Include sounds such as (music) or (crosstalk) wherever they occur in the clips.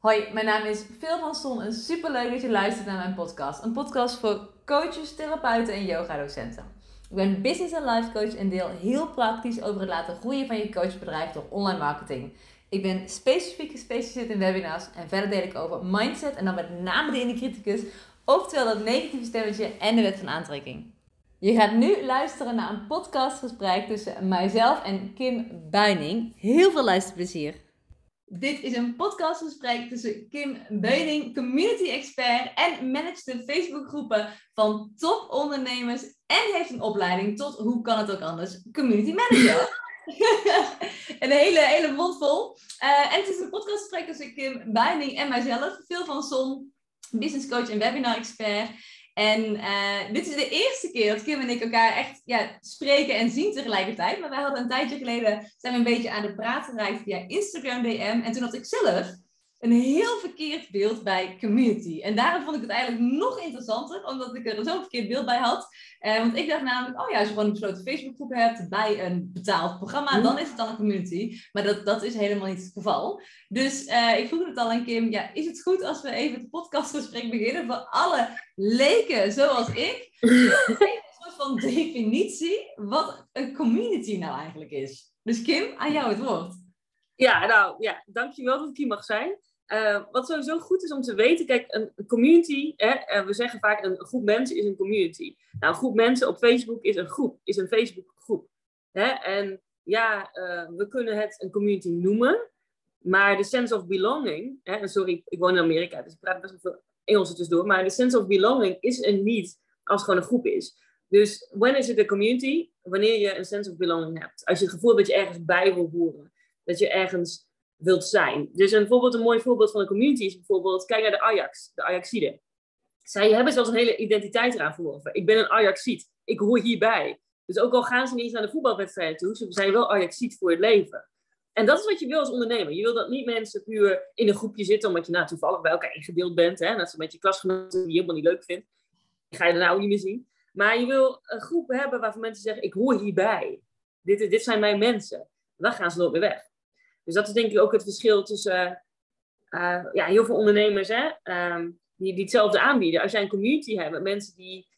Hoi, mijn naam is Phil van Son en superleuk dat je luistert naar mijn podcast. Een podcast voor coaches, therapeuten en yoga-docenten. Ik ben business en life coach en deel heel praktisch over het laten groeien van je coachbedrijf door online marketing. Ik ben specifiek gespecialiseerd in webinars en verder deel ik over mindset en dan met name de criticus, oftewel dat negatieve stemmetje en de wet van aantrekking. Je gaat nu luisteren naar een podcastgesprek tussen mijzelf en Kim Buining. Heel veel luisterplezier. Dit is een podcastgesprek tussen Kim Beuning, community expert en managt de Facebookgroepen van topondernemers en heeft een opleiding tot, hoe kan het ook anders, community manager. (laughs) een hele, hele mond vol. Uh, en het is een podcastgesprek tussen Kim Beuning en mijzelf, veel van Son, business coach en webinar expert. En uh, dit is de eerste keer dat Kim en ik elkaar echt ja, spreken en zien tegelijkertijd. Maar wij hadden een tijdje geleden, zijn we een beetje aan de praat geraakt via Instagram DM. En toen had ik zelf een heel verkeerd beeld bij community. En daarom vond ik het eigenlijk nog interessanter, omdat ik er zo'n verkeerd beeld bij had. Uh, want ik dacht namelijk, oh ja, als je gewoon een besloten Facebookgroep hebt bij een betaald programma, dan is het dan een community. Maar dat, dat is helemaal niet het geval. Dus uh, ik vroeg het al aan Kim, ja, is het goed als we even het podcastgesprek beginnen voor alle leken zoals ik? (laughs) een soort van definitie wat een community nou eigenlijk is. Dus Kim, aan jou het woord. Ja, nou ja, dankjewel dat ik hier mag zijn. Uh, wat sowieso goed is om te weten, kijk, een community, hè, uh, we zeggen vaak een groep mensen is een community. Nou, een groep mensen op Facebook is een groep, is een Facebookgroep. Hè? En ja, uh, we kunnen het een community noemen, maar de sense of belonging, hè, en sorry, ik woon in Amerika, dus ik praat best wel veel Engels er tussendoor, maar de sense of belonging is er niet als het gewoon een groep is. Dus when is it a community? Wanneer je een sense of belonging hebt. Als je het gevoel dat je ergens bij wil horen. Dat je ergens wilt zijn. Dus een, voorbeeld, een mooi voorbeeld van een community is bijvoorbeeld, kijk naar de Ajax, de Ajaxide. Zij hebben zelfs een hele identiteit eraan verworven. Ik ben een Ajaxiet, ik hoor hierbij. Dus ook al gaan ze niet eens naar de voetbalwedstrijd toe, ze zijn wel Ajaxiet voor het leven. En dat is wat je wil als ondernemer. Je wil dat niet mensen puur in een groepje zitten, omdat je nou toevallig bij elkaar ingedeeld bent. Hè, en dat ze met je klasgenoten die je helemaal niet leuk vindt. ga je er nou niet meer zien. Maar je wil een groep hebben waarvan mensen zeggen, ik hoor hierbij. Dit, dit zijn mijn mensen. dan gaan ze nooit meer weg. Dus dat is denk ik ook het verschil tussen uh, ja, heel veel ondernemers hè, um, die, die hetzelfde aanbieden. Als jij een community hebt met mensen die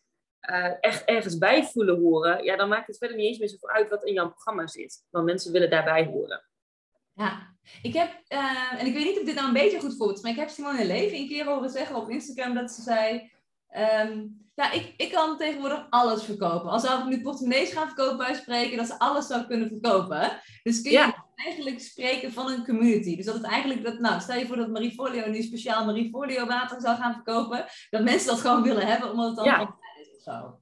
uh, echt ergens bij voelen horen, ja, dan maakt het verder niet eens meer zoveel uit wat in jouw programma zit. Want mensen willen daarbij horen. Ja, ik heb, uh, en ik weet niet of dit nou een beetje goed voelt, maar ik heb Simone Leven een keer horen zeggen op Instagram dat ze zei, um, ja, ik, ik kan tegenwoordig alles verkopen. Als zou ik nu portemonnees gaan verkopen bij spreken, dat ze alles zou kunnen verkopen. Dus kun je eigenlijk spreken van een community. Dus dat het eigenlijk, dat, nou, stel je voor dat Marie Folio nu speciaal Marie Folio water zou gaan verkopen. Dat mensen dat gewoon willen hebben, omdat het dan ja. is of zo.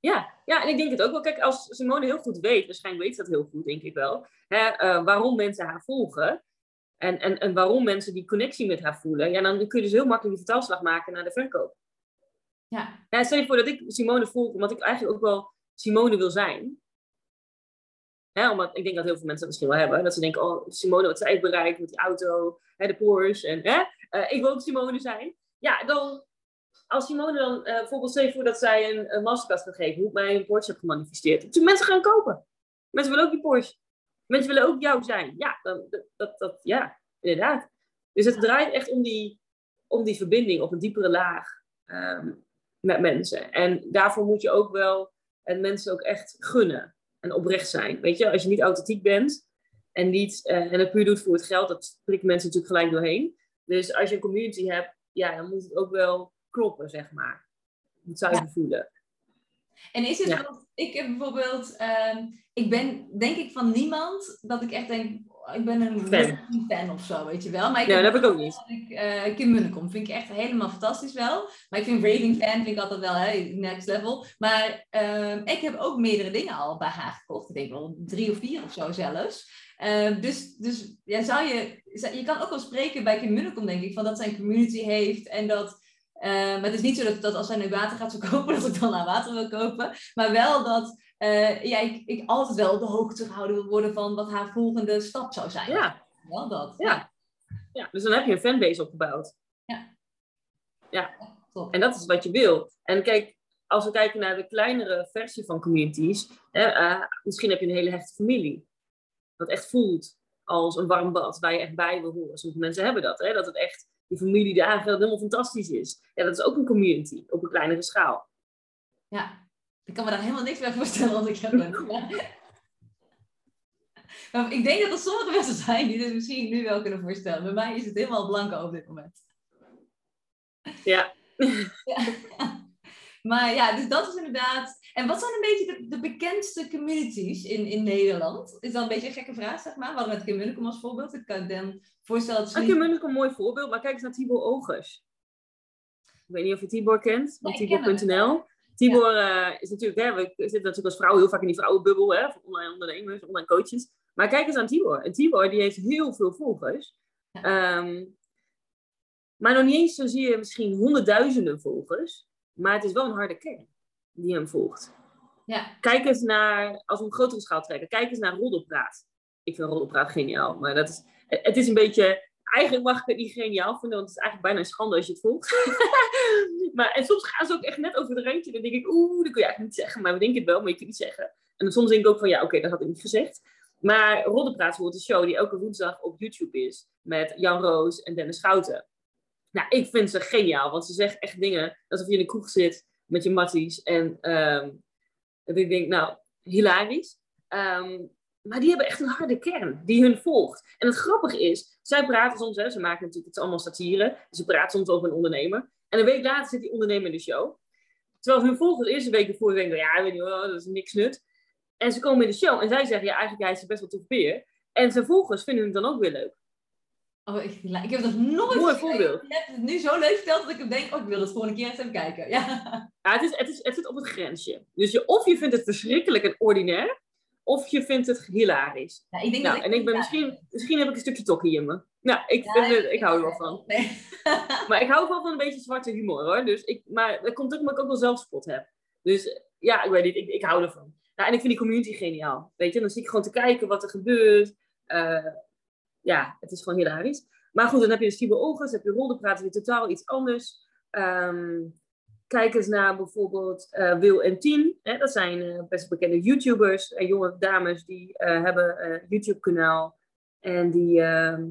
Ja, ja, en ik denk het ook wel. Kijk, als Simone heel goed weet, waarschijnlijk weet ze dat heel goed, denk ik wel, hè, uh, waarom mensen haar volgen. En, en, en waarom mensen die connectie met haar voelen. Ja, dan kun je dus heel makkelijk die vertaalslag maken naar de verkoop. Ja. ja. Stel je voor dat ik Simone volg, omdat ik eigenlijk ook wel Simone wil zijn. Omdat ik denk dat heel veel mensen dat misschien wel hebben. Dat ze denken, oh, Simone, wat zij heeft bereikt met die auto, hè, de Porsche. En hè, uh, ik wil ook Simone zijn. Ja, dan, als Simone dan uh, bijvoorbeeld stel voor dat zij een, een masterclass gaat geven, hoe ik mij een Porsche heb gemanifesteerd. Dus mensen gaan kopen. Mensen willen ook die Porsche. Mensen willen ook jou zijn. Ja, dan, dat, dat, dat, ja inderdaad. Dus het draait echt om die, om die verbinding op een diepere laag. Um, met mensen. En daarvoor moet je ook wel en mensen ook echt gunnen en oprecht zijn. Weet je, als je niet authentiek bent en, niet, uh, en het puur doet voor het geld, dat prikken mensen natuurlijk gelijk doorheen. Dus als je een community hebt, ja, dan moet het ook wel kloppen, zeg maar. Het zou je voelen. En is het, ja. ik heb bijvoorbeeld, uh, ik ben denk ik van niemand dat ik echt denk, ik ben een fan. fan of zo, weet je wel. Maar ik ja, dat heb ik ook niet. Ik, uh, Kim Munnekom vind ik echt helemaal fantastisch wel. Maar ik vind Raving Fan vind ik altijd wel hè, next level. Maar uh, ik heb ook meerdere dingen al bij haar gekocht. Ik denk wel drie of vier of zo zelfs. Uh, dus dus ja, zou je, je kan ook wel spreken bij Kim Munnekom, denk ik, van dat zij een community heeft en dat... Maar het is niet zo dat, dat als zij nu water gaat verkopen, (laughs) dat ik dan aan water wil kopen. Maar wel dat uh, ja, ik, ik altijd wel op de hoogte gehouden wil worden van wat haar volgende stap zou zijn. Ja. Wel dat. Ja. ja, dus dan heb je een fanbase opgebouwd. Ja. Ja, en dat is wat je wil. En kijk, als we kijken naar de kleinere versie van communities, hè, uh, misschien heb je een hele hechte familie. Dat echt voelt als een warm bad waar je echt bij wil horen. Sommige mensen hebben dat, hè, dat het echt die familie die eigenlijk helemaal fantastisch is. Ja, dat is ook een community op een kleinere schaal. Ja, ik kan me daar helemaal niks bij voorstellen als ik heb ben. (laughs) Maar ik denk dat er sommige mensen zijn die dit misschien nu wel kunnen voorstellen. Bij mij is het helemaal blanco op dit moment. Ja. ja. (laughs) Maar ja, dus dat is inderdaad. En wat zijn een beetje de, de, bekendste communities in, in Nederland? Is dat een beetje een gekke vraag, zeg maar. We hadden met Kim Munnekom als voorbeeld. Ik kan dan voorstellen dat. Kim Munnekom een mooi voorbeeld, maar kijk eens naar Tibor Ogers. Ik weet niet of je Tibor kent, van Tibor.nl. Tibor uh, is natuurlijk, hè, we zitten natuurlijk als vrouw heel vaak in die vrouwenbubbel, hè, van online ondernemers, online coaches. Maar kijk eens aan Tibor. En Tibor, die heeft heel veel volgers. Ehm, maar nog niet eens zo zie je misschien honderdduizenden volgers. Maar het is wel een harde kern die hem volgt. Ja. Kijk eens naar, als we een grotere schaal trekken, kijk eens naar Roddelpraat. Ik vind Roddelpraat geniaal, maar dat is, het is een beetje, eigenlijk mag ik het niet geniaal vinden, want het is eigenlijk bijna een schande als je het volgt. (laughs) maar, en soms gaan ze ook echt net over de randje, dan denk ik, oeh, dat kun je eigenlijk niet zeggen, maar we denken het wel, maar je kunt het niet zeggen. En soms denk ik ook van, ja, oké, dat had ik niet gezegd. Maar Roddelpraat wordt een show die elke woensdag op YouTube is, met Jan Roos en Dennis Schouten. Nou, ik vind ze geniaal, want ze zeggen echt dingen alsof je in de kroeg zit met je matties. En um, ik denk, nou, hilarisch. Um, maar die hebben echt een harde kern die hun volgt. En het grappige is, zij praten soms, hè, ze maken natuurlijk, het allemaal satire. Ze praten soms over een ondernemer. En een week later zit die ondernemer in de show. Terwijl hun volgers de eerste week ervoor denken, ja, weet je wel, dat is niks nut. En ze komen in de show en zij zeggen, ja, eigenlijk hij is best wel tof beer. En zijn volgers vinden hem dan ook weer leuk. Oh, ik, ik heb dat nooit Mooi voorbeeld. Je hebt het nu zo leuk verteld dat ik denk, oh, ik wil het gewoon een keer eens even kijken. Ja. ja het, is, het, is, het zit op het grensje. Dus je, of je vindt het verschrikkelijk en ordinair, of je vindt het hilarisch. Ja, ik denk nou, dat en ik ben misschien, misschien heb ik een stukje tokkie in me. Nou, ik, vind ik hou er wel van. Nee. (laughs) maar ik hou wel van een beetje zwarte humor hoor. Dus ik, maar dat komt ook omdat ik ook wel zelfspot heb. Dus ja, ik weet niet, ik, ik hou ervan. Nou, en ik vind die community geniaal. Weet je, dan zie ik gewoon te kijken wat er gebeurt. Uh, ja, het is gewoon hilarisch. Maar goed, dan heb je de Stiebe Olgers, heb je Rolde praten weer totaal iets anders. Um, kijk eens naar bijvoorbeeld uh, Wil en Tien. Hè, dat zijn uh, best bekende YouTubers en jonge dames die uh, hebben een YouTube-kanaal. En die, ehm,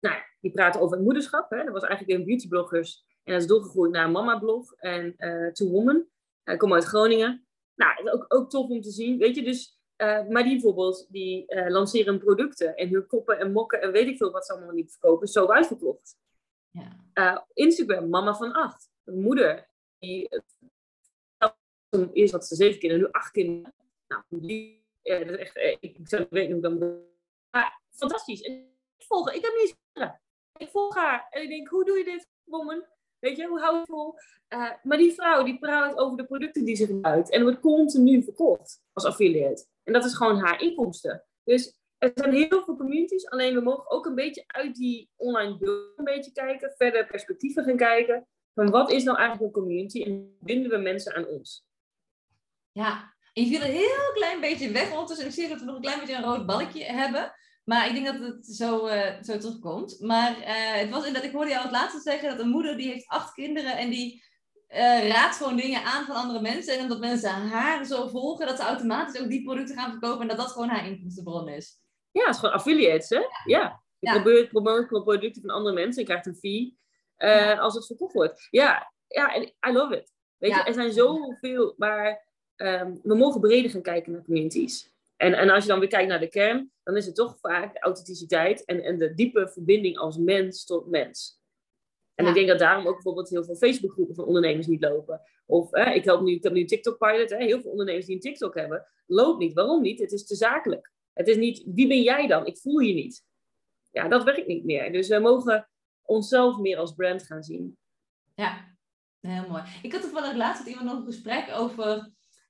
nou, die praten over het moederschap. Hè. Dat was eigenlijk een beautybloggers. En dat is doorgegroeid naar een mama-blog en To Woman. Hij komt uit Groningen. Nou, ook, ook tof om te zien. Weet je, dus maar die bijvoorbeeld, die lanceren producten en hun koppen en mokken en weet ik veel wat ze allemaal niet verkopen, zo uitverkocht. Ja. Instagram, mama van acht. Een moeder die eerst had ze zeven kinderen, nu acht kinderen. Nou, die, dat is echt, ik zou weten hoe ik. Maar fantastisch. En ik volg ik heb niet eens Ik volg haar en ik denk, hoe doe je dit, woman? Weet je, hoe hou je vol? maar die vrouw die praat over de producten die ze gebruikt en wordt continu verkocht als affiliate. En dat is gewoon haar inkomsten. Dus er zijn heel veel communities, alleen we mogen ook een beetje uit die online bubbel een beetje kijken, verder perspectieven gaan kijken. Van wat is nou eigenlijk een community en binden we mensen aan ons? Ja, en je viel een heel klein beetje weg ondertussen. Ik zie dat we nog een klein beetje een rood balkje hebben. Maar ik denk dat het zo, uh, zo terugkomt. Maar uh, het was inderdaad, ik hoorde jou het laatste zeggen dat een moeder die heeft acht kinderen en die uh, raadt gewoon dingen aan van andere mensen. En omdat mensen haar zo volgen, dat ze automatisch ook die producten gaan verkopen. En dat dat gewoon haar inkomstenbron is. Ja, het is gewoon affiliates, hè? Ja. Je ja. probeert promoten producten van andere mensen en krijgt een fee uh, ja. als het verkocht wordt. Ja, ja, I love it. Weet je, er zijn zoveel, maar um, we mogen breder gaan kijken naar communities. En, en als je dan weer kijkt naar de kern, dan is het toch vaak de authenticiteit en, en de diepe verbinding als mens tot mens. En ja. ik denk dat daarom ook bijvoorbeeld heel veel Facebookgroepen van ondernemers niet lopen. Of ik, help nu, ik heb nu TikTok Pilot. Hè, heel veel ondernemers die een TikTok hebben, loopt niet. Waarom niet? Het is te zakelijk. Het is niet, wie ben jij dan? Ik voel je niet. Ja, dat werkt niet meer. Dus we mogen onszelf meer als brand gaan zien. Ja, heel mooi. Ik had toevallig laatst met iemand nog een gesprek over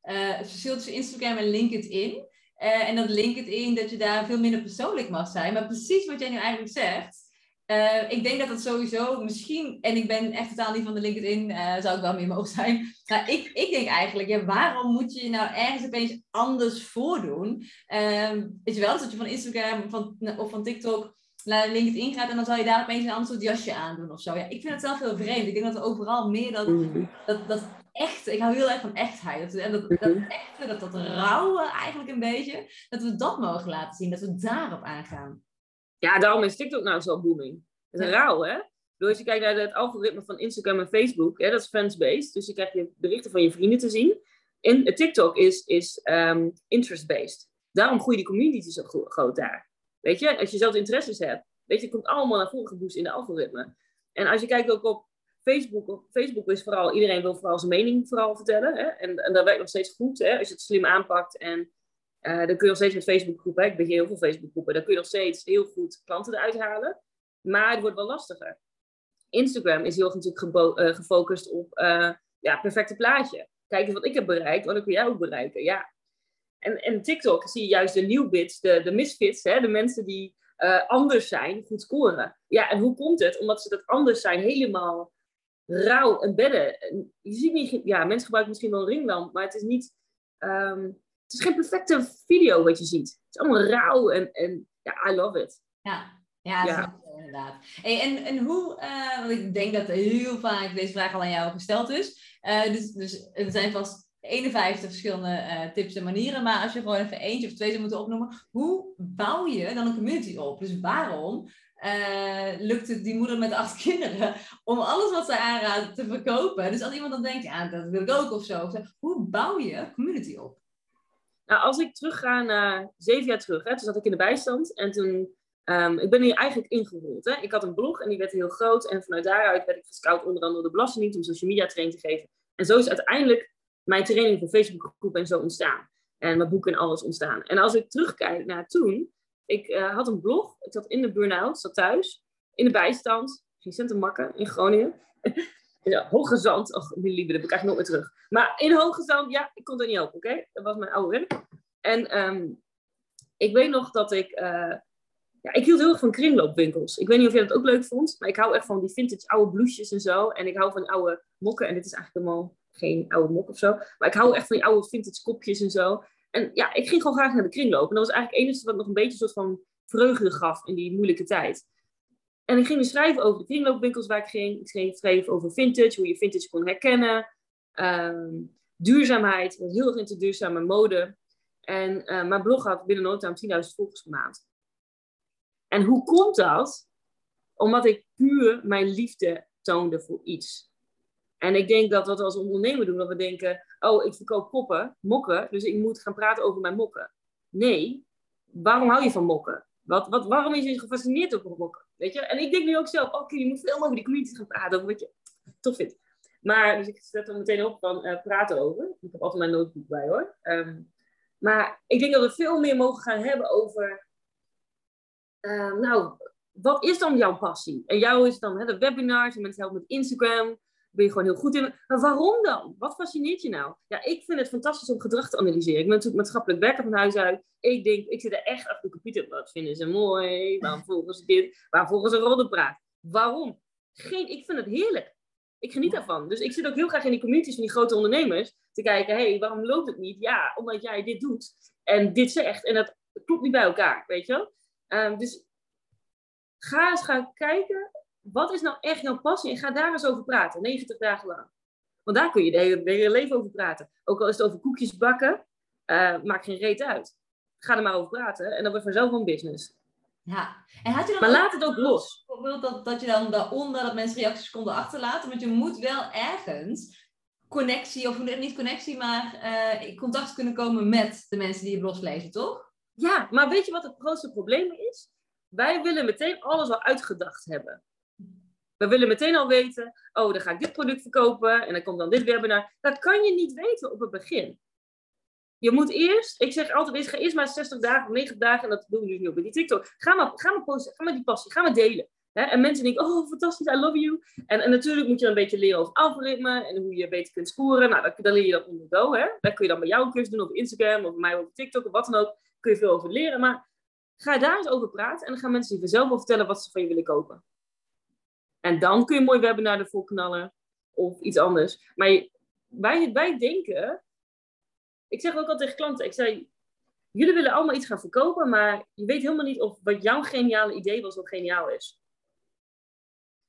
uh, het verschil tussen Instagram en LinkedIn. Uh, en dat LinkedIn, dat je daar veel minder persoonlijk mag zijn. Maar precies wat jij nu eigenlijk zegt, uh, ik denk dat dat sowieso misschien, en ik ben echt totaal niet van de LinkedIn, zou ik wel meer mogen zijn. Maar ik, ik denk eigenlijk, ja, waarom moet je nou ergens opeens anders voordoen? Uh, weet je wel, dat je van Instagram van, of van TikTok naar LinkedIn gaat en dan zal je daar opeens een ander soort jasje aandoen of zo. Ja, ik vind het zelf heel vreemd. Ik denk dat er overal meer dat, Mhm. dat, dat echte, ik hou heel erg van echtheid. Dat, en dat, dat Mhm. echte, dat, dat rauwe eigenlijk een beetje, dat we dat mogen laten zien, dat we daarop aangaan. Ja, daarom is TikTok nou zo booming. Het is Ja. rauw, hè? Door als je kijkt naar het algoritme van Instagram en Facebook, hè, dat is friends-based. Dus je krijgt je berichten van je vrienden te zien. In TikTok is, is um, interest-based. Daarom groeien die communities zo groot daar. Weet je, als je zelf interesses hebt, weet je, het komt allemaal naar voren geboost in de algoritme. En als je kijkt ook op Facebook, Facebook is vooral, iedereen wil vooral zijn mening vooral vertellen. Hè? En, en dat werkt nog steeds goed, hè? als je het slim aanpakt. En uh, dan kun je nog steeds met Facebookgroepen, ik ben heel veel Facebookgroepen, dan kun je nog steeds heel goed klanten eruit halen. Maar het wordt wel lastiger. Instagram is heel erg natuurlijk uh, gefocust op uh, ja, perfecte plaatje. Kijk eens wat ik heb bereikt, wat kun jij ook bereiken. Ja. En, en TikTok zie je juist de nieuwbits, de, de misfits, hè? de mensen die uh, anders zijn, goed scoren. Ja, en hoe komt het? Omdat ze dat anders zijn helemaal rauw en bedden. Je ziet niet, ja, mensen gebruiken misschien wel een ringlamp, maar het is niet, um, het is geen perfecte video wat je ziet. Het is allemaal rauw en, en ja, I love it. Ja, ja, ja. inderdaad. Hey, en, en hoe, uh, want ik denk dat heel vaak deze vraag al aan jou gesteld is. Uh, dus, dus er zijn vast 51 verschillende uh, tips en manieren. Maar als je gewoon even eentje of twee zou moeten opnoemen, hoe bouw je dan een community op? Dus waarom uh, lukt het die moeder met acht (laughs) kinderen om alles wat ze aanraadt te verkopen? Dus als iemand dan denkt, ja, dat wil ik ook of zo. Hoe bouw je community op? Nou, als ik terugga naar zeven jaar terug, hè, toen zat ik in de bijstand en toen Um, ik ben hier eigenlijk ingerold. Hè. Ik had een blog en die werd heel groot. En vanuit daaruit werd ik gescout onder andere de Belastingdienst om social media training te geven. En zo is uiteindelijk mijn training voor Facebookgroep en zo ontstaan. En mijn boeken en alles ontstaan. En als ik terugkijk naar toen, ik uh, had een blog, ik zat in de burn-out, zat thuis, in de bijstand, geen centen makken in Groningen. (laughs) ja, Hoge Zand, och, mijn lieve, dat krijg ik nooit meer terug. Maar in Hoge Zand, ja, ik kon er niet op, oké? Dat was mijn oude werk. En um, ik weet nog dat ik, uh, ja, ik hield heel erg van kringloopwinkels. Ik weet niet of jij dat ook leuk vond, maar ik hou echt van die vintage oude blouses en zo. En ik hou van oude mokken, en dit is eigenlijk helemaal geen oude mok of zo. Maar ik hou echt van die oude vintage kopjes en zo. En ja, ik ging gewoon graag naar de kringloop. En dat was eigenlijk het enige wat nog een beetje een soort van vreugde gaf in die moeilijke tijd. En ik ging dus schrijven over de kringloopwinkels waar ik ging. Ik schrijven over vintage, hoe je vintage kon herkennen. Um, duurzaamheid, ik heel erg into duurzame mode. En uh, mijn blog had binnen no time 10.000 volgers per maand. En hoe komt dat? Omdat ik puur mijn liefde toonde voor iets. En ik denk dat wat we als ondernemer doen, dat we denken, oh, ik verkoop poppen, mokken, dus ik moet gaan praten over mijn mokken. Nee, waarom hou je van mokken? Wat, wat, waarom is je gefascineerd over mokken? Weet je? En ik denk nu ook zelf, oké, okay, je moet veel over die community gaan praten, over wat je tof vindt. Maar, dus ik zet er meteen op van uh, praten over. Ik heb altijd mijn notebook bij hoor. Um, maar ik denk dat we veel meer mogen gaan hebben over, uh, nou, wat is dan jouw passie? En jou is dan hè, de webinars, en mensen helpen met Instagram, ben je gewoon heel goed in. Maar waarom dan? Wat fascineert je nou? Ja, ik vind het fantastisch om gedrag te analyseren. Ik ben natuurlijk maatschappelijk werker van huis uit. Ik denk, ik zit er echt achter de computer. Wat vinden ze mooi? Waarom (laughs) volgen ze dit? Waarom volgen ze roddelpraat? Waarom? Geen, ik vind het heerlijk. Ik geniet daarvan. Dus ik zit ook heel graag in die communities van die grote ondernemers. Te kijken, hé, hey, waarom loopt het niet? Ja, omdat jij dit doet. En dit zegt. En dat klopt niet bij elkaar, weet je wel? Um, dus ga eens gaan kijken wat is nou echt jouw passie? En ga daar eens over praten, 90 dagen lang. Want daar kun je de hele, de hele leven over praten. Ook al is het over koekjes bakken, uh, maakt geen reet uit. Ga er maar over praten en dan wordt vanzelf een business. Ja, en had je dan maar laat het ook los. Bijvoorbeeld dat, dat je dan daaronder dat mensen reacties konden achterlaten, want je moet wel ergens connectie, of niet connectie, maar uh, in contact kunnen komen met de mensen die je blog lezen, toch? Ja, maar weet je wat het grootste probleem is? Wij willen meteen alles al uitgedacht hebben. We willen meteen al weten, oh, dan ga ik dit product verkopen en dan komt dan dit webinar. Dat kan je niet weten op het begin. Je moet eerst, ik zeg altijd, ga eerst maar 60 dagen, 90 dagen, en dat doen we dus nu op die TikTok. Ga maar, ga maar posten, ga maar die passie, ga maar delen. En mensen denken, oh, fantastisch, I love you. En, en natuurlijk moet je een beetje leren over algoritme en hoe je beter kunt scoren. Nou, dan, leer je dat onder go, hè. Daar kun je dan bij jou een cursus doen, op Instagram, of mij op TikTok, of wat dan ook. Kun je veel over leren, maar ga daar eens over praten en dan gaan mensen je vanzelf wel vertellen wat ze van je willen kopen. En dan kun je mooi webinar ervoor knallen. Of iets anders. Maar wij, wij denken... Ik zeg ook altijd tegen klanten. Ik zei... Jullie willen allemaal iets gaan verkopen. Maar je weet helemaal niet of wat jouw geniale idee was wat geniaal is.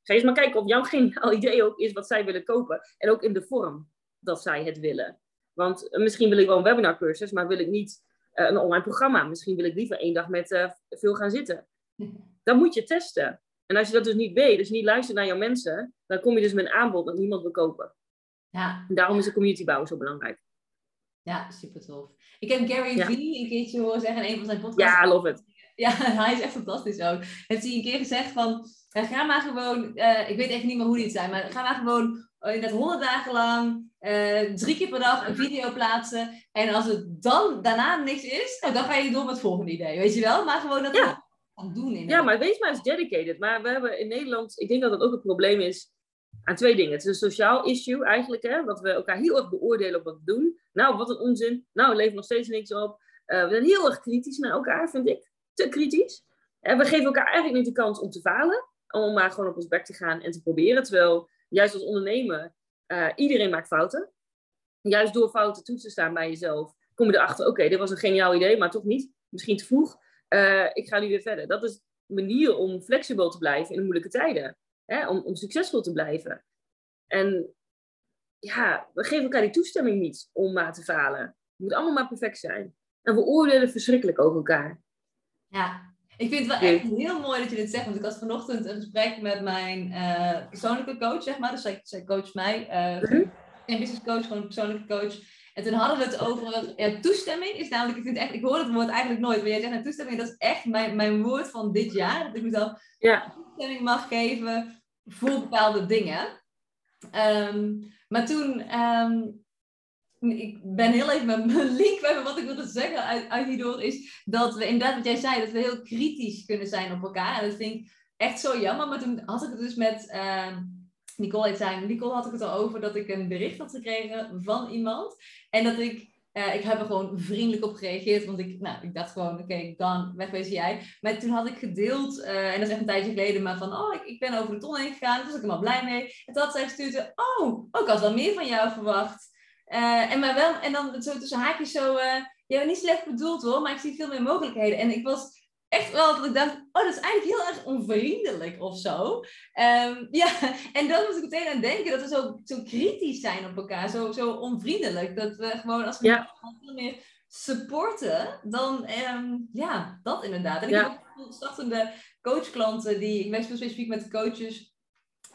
Ga eens maar kijken of jouw geniaal (laughs) idee ook is wat zij willen kopen. En ook in de vorm dat zij het willen. Want misschien wil ik wel een webinarcursus. Maar wil ik niet uh, een online programma. Misschien wil ik liever één dag met uh, veel gaan zitten. (laughs) Dan moet je testen. En als je dat dus niet weet, je niet luistert naar jouw mensen, dan kom je dus met een aanbod dat niemand wil kopen. Ja. En daarom is de community bouwen zo belangrijk. Ja, super tof. Ik heb Gary ja. Vee een keertje horen zeggen in een van zijn podcasts. Ja, love it. Ja, (laughs) hij is echt fantastisch ook. Heeft hij een keer gezegd van, ga maar gewoon, uh, ik weet echt niet meer hoe die het zijn, maar ga maar gewoon net honderd dagen lang, uh, drie keer per dag een video plaatsen. En als het dan daarna niks is, nou, dan ga je door met het volgende idee, weet je wel? Maar gewoon dat ja. Gaan doen. In ja, maar wees maar eens dedicated. Maar we hebben in Nederland, ik denk dat dat ook een probleem is aan twee dingen. Het is een sociaal issue eigenlijk, hè, dat we elkaar heel erg beoordelen op wat we doen. Nou, wat een onzin. Nou, we leveren nog steeds niks op. Uh, we zijn heel erg kritisch naar elkaar, vind ik. Te kritisch. En we geven elkaar eigenlijk niet de kans om te falen. Om maar gewoon op ons bek te gaan en te proberen. Terwijl, juist als ondernemer, uh, iedereen maakt fouten. Juist door fouten toe te staan bij jezelf, kom je erachter, oké, dit was een geniaal idee, maar toch niet. Misschien te vroeg. Uh, ik ga nu weer verder. Dat is een manier om flexibel te blijven in de moeilijke tijden. Hè? Om, om succesvol te blijven. En ja, we geven elkaar die toestemming niet om maar te falen. Het moet allemaal maar perfect zijn. En we oordelen verschrikkelijk over elkaar. Ja, ik vind het wel echt heel mooi dat je dit zegt. Want ik had vanochtend een gesprek met mijn uh, persoonlijke coach, zeg maar. Dus zij, zij coacht mij. Uh, Geen business coach, gewoon een persoonlijke coach. En toen hadden we het over ja, toestemming. Is namelijk, ik, vind echt, ik hoor het woord eigenlijk nooit. Maar jij zegt, nou, toestemming, dat is echt mijn, mijn woord van dit jaar. Dat ik mezelf ja. toestemming mag geven voor bepaalde dingen. Um, maar toen, um, ik ben heel even met mijn (laughs) link bij wat ik wilde zeggen uit, uit hierdoor, is dat we inderdaad, wat jij zei, dat we heel kritisch kunnen zijn op elkaar. En dat vind ik echt zo jammer. Maar toen had ik het dus met uh, Nicole het zijn. Nicole had ik het al over dat ik een bericht had gekregen van iemand. En dat ik uh, ik heb er gewoon vriendelijk op gereageerd, want ik, nou, ik dacht gewoon, oké, dan wegwezen jij. Maar toen had ik gedeeld, uh, en dat is echt een tijdje geleden, maar van, oh, ik, ik ben over de ton heen gegaan, dus ik ben al blij mee. En toen had zij gestuurd, oh, ik had wel meer van jou verwacht. Uh, en, maar wel, en dan zo tussen haakjes zo, ja, niet slecht bedoeld hoor, maar ik zie veel meer mogelijkheden. En ik was echt wel dat ik dacht, oh, dat is eigenlijk heel erg onvriendelijk of zo. Um, ja, (laughs) en dan moest ik meteen aan denken dat we zo, zo kritisch zijn op elkaar, zo, zo onvriendelijk. Dat we gewoon, als we ja. veel meer supporten, dan, um, ja, dat inderdaad. En ik ja. heb ook startende coachklanten, die, ik werk specifiek met coaches,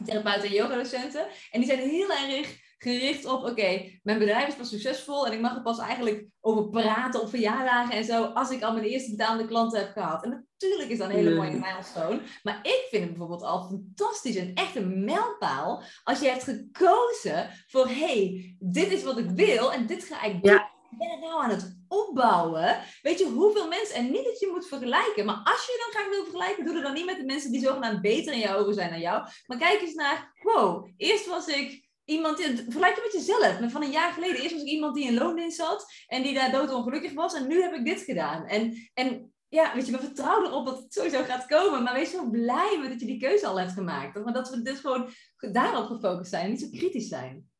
therapeuten en yogadocenten, en die zijn heel erg gericht op, oké, mijn bedrijf is pas succesvol en ik mag er pas eigenlijk over praten op verjaardagen en zo, als ik al mijn eerste betaalde klanten heb gehad. En natuurlijk is dat een hele mooie milestone, maar ik vind het bijvoorbeeld al fantastisch en echt een mijlpaal als je hebt gekozen voor, hey, dit is wat ik wil en dit ga ik doen. Ja. Ik ben het nou aan het opbouwen. Weet je hoeveel mensen, en niet dat je moet vergelijken, maar als je dan graag wil vergelijken, doe het dan niet met de mensen die zogenaamd beter in jouw ogen zijn dan jou. Maar kijk eens naar, wow, eerst was ik iemand, vergelijk je met jezelf. Van een jaar geleden, eerst was ik iemand die in loondienst zat en die daar doodongelukkig was en nu heb ik dit gedaan. En, en ja, weet je, we vertrouwen erop dat het sowieso gaat komen, maar wees zo blij met dat je die keuze al hebt gemaakt. Maar dat we dus gewoon daarop gefocust zijn niet zo kritisch zijn.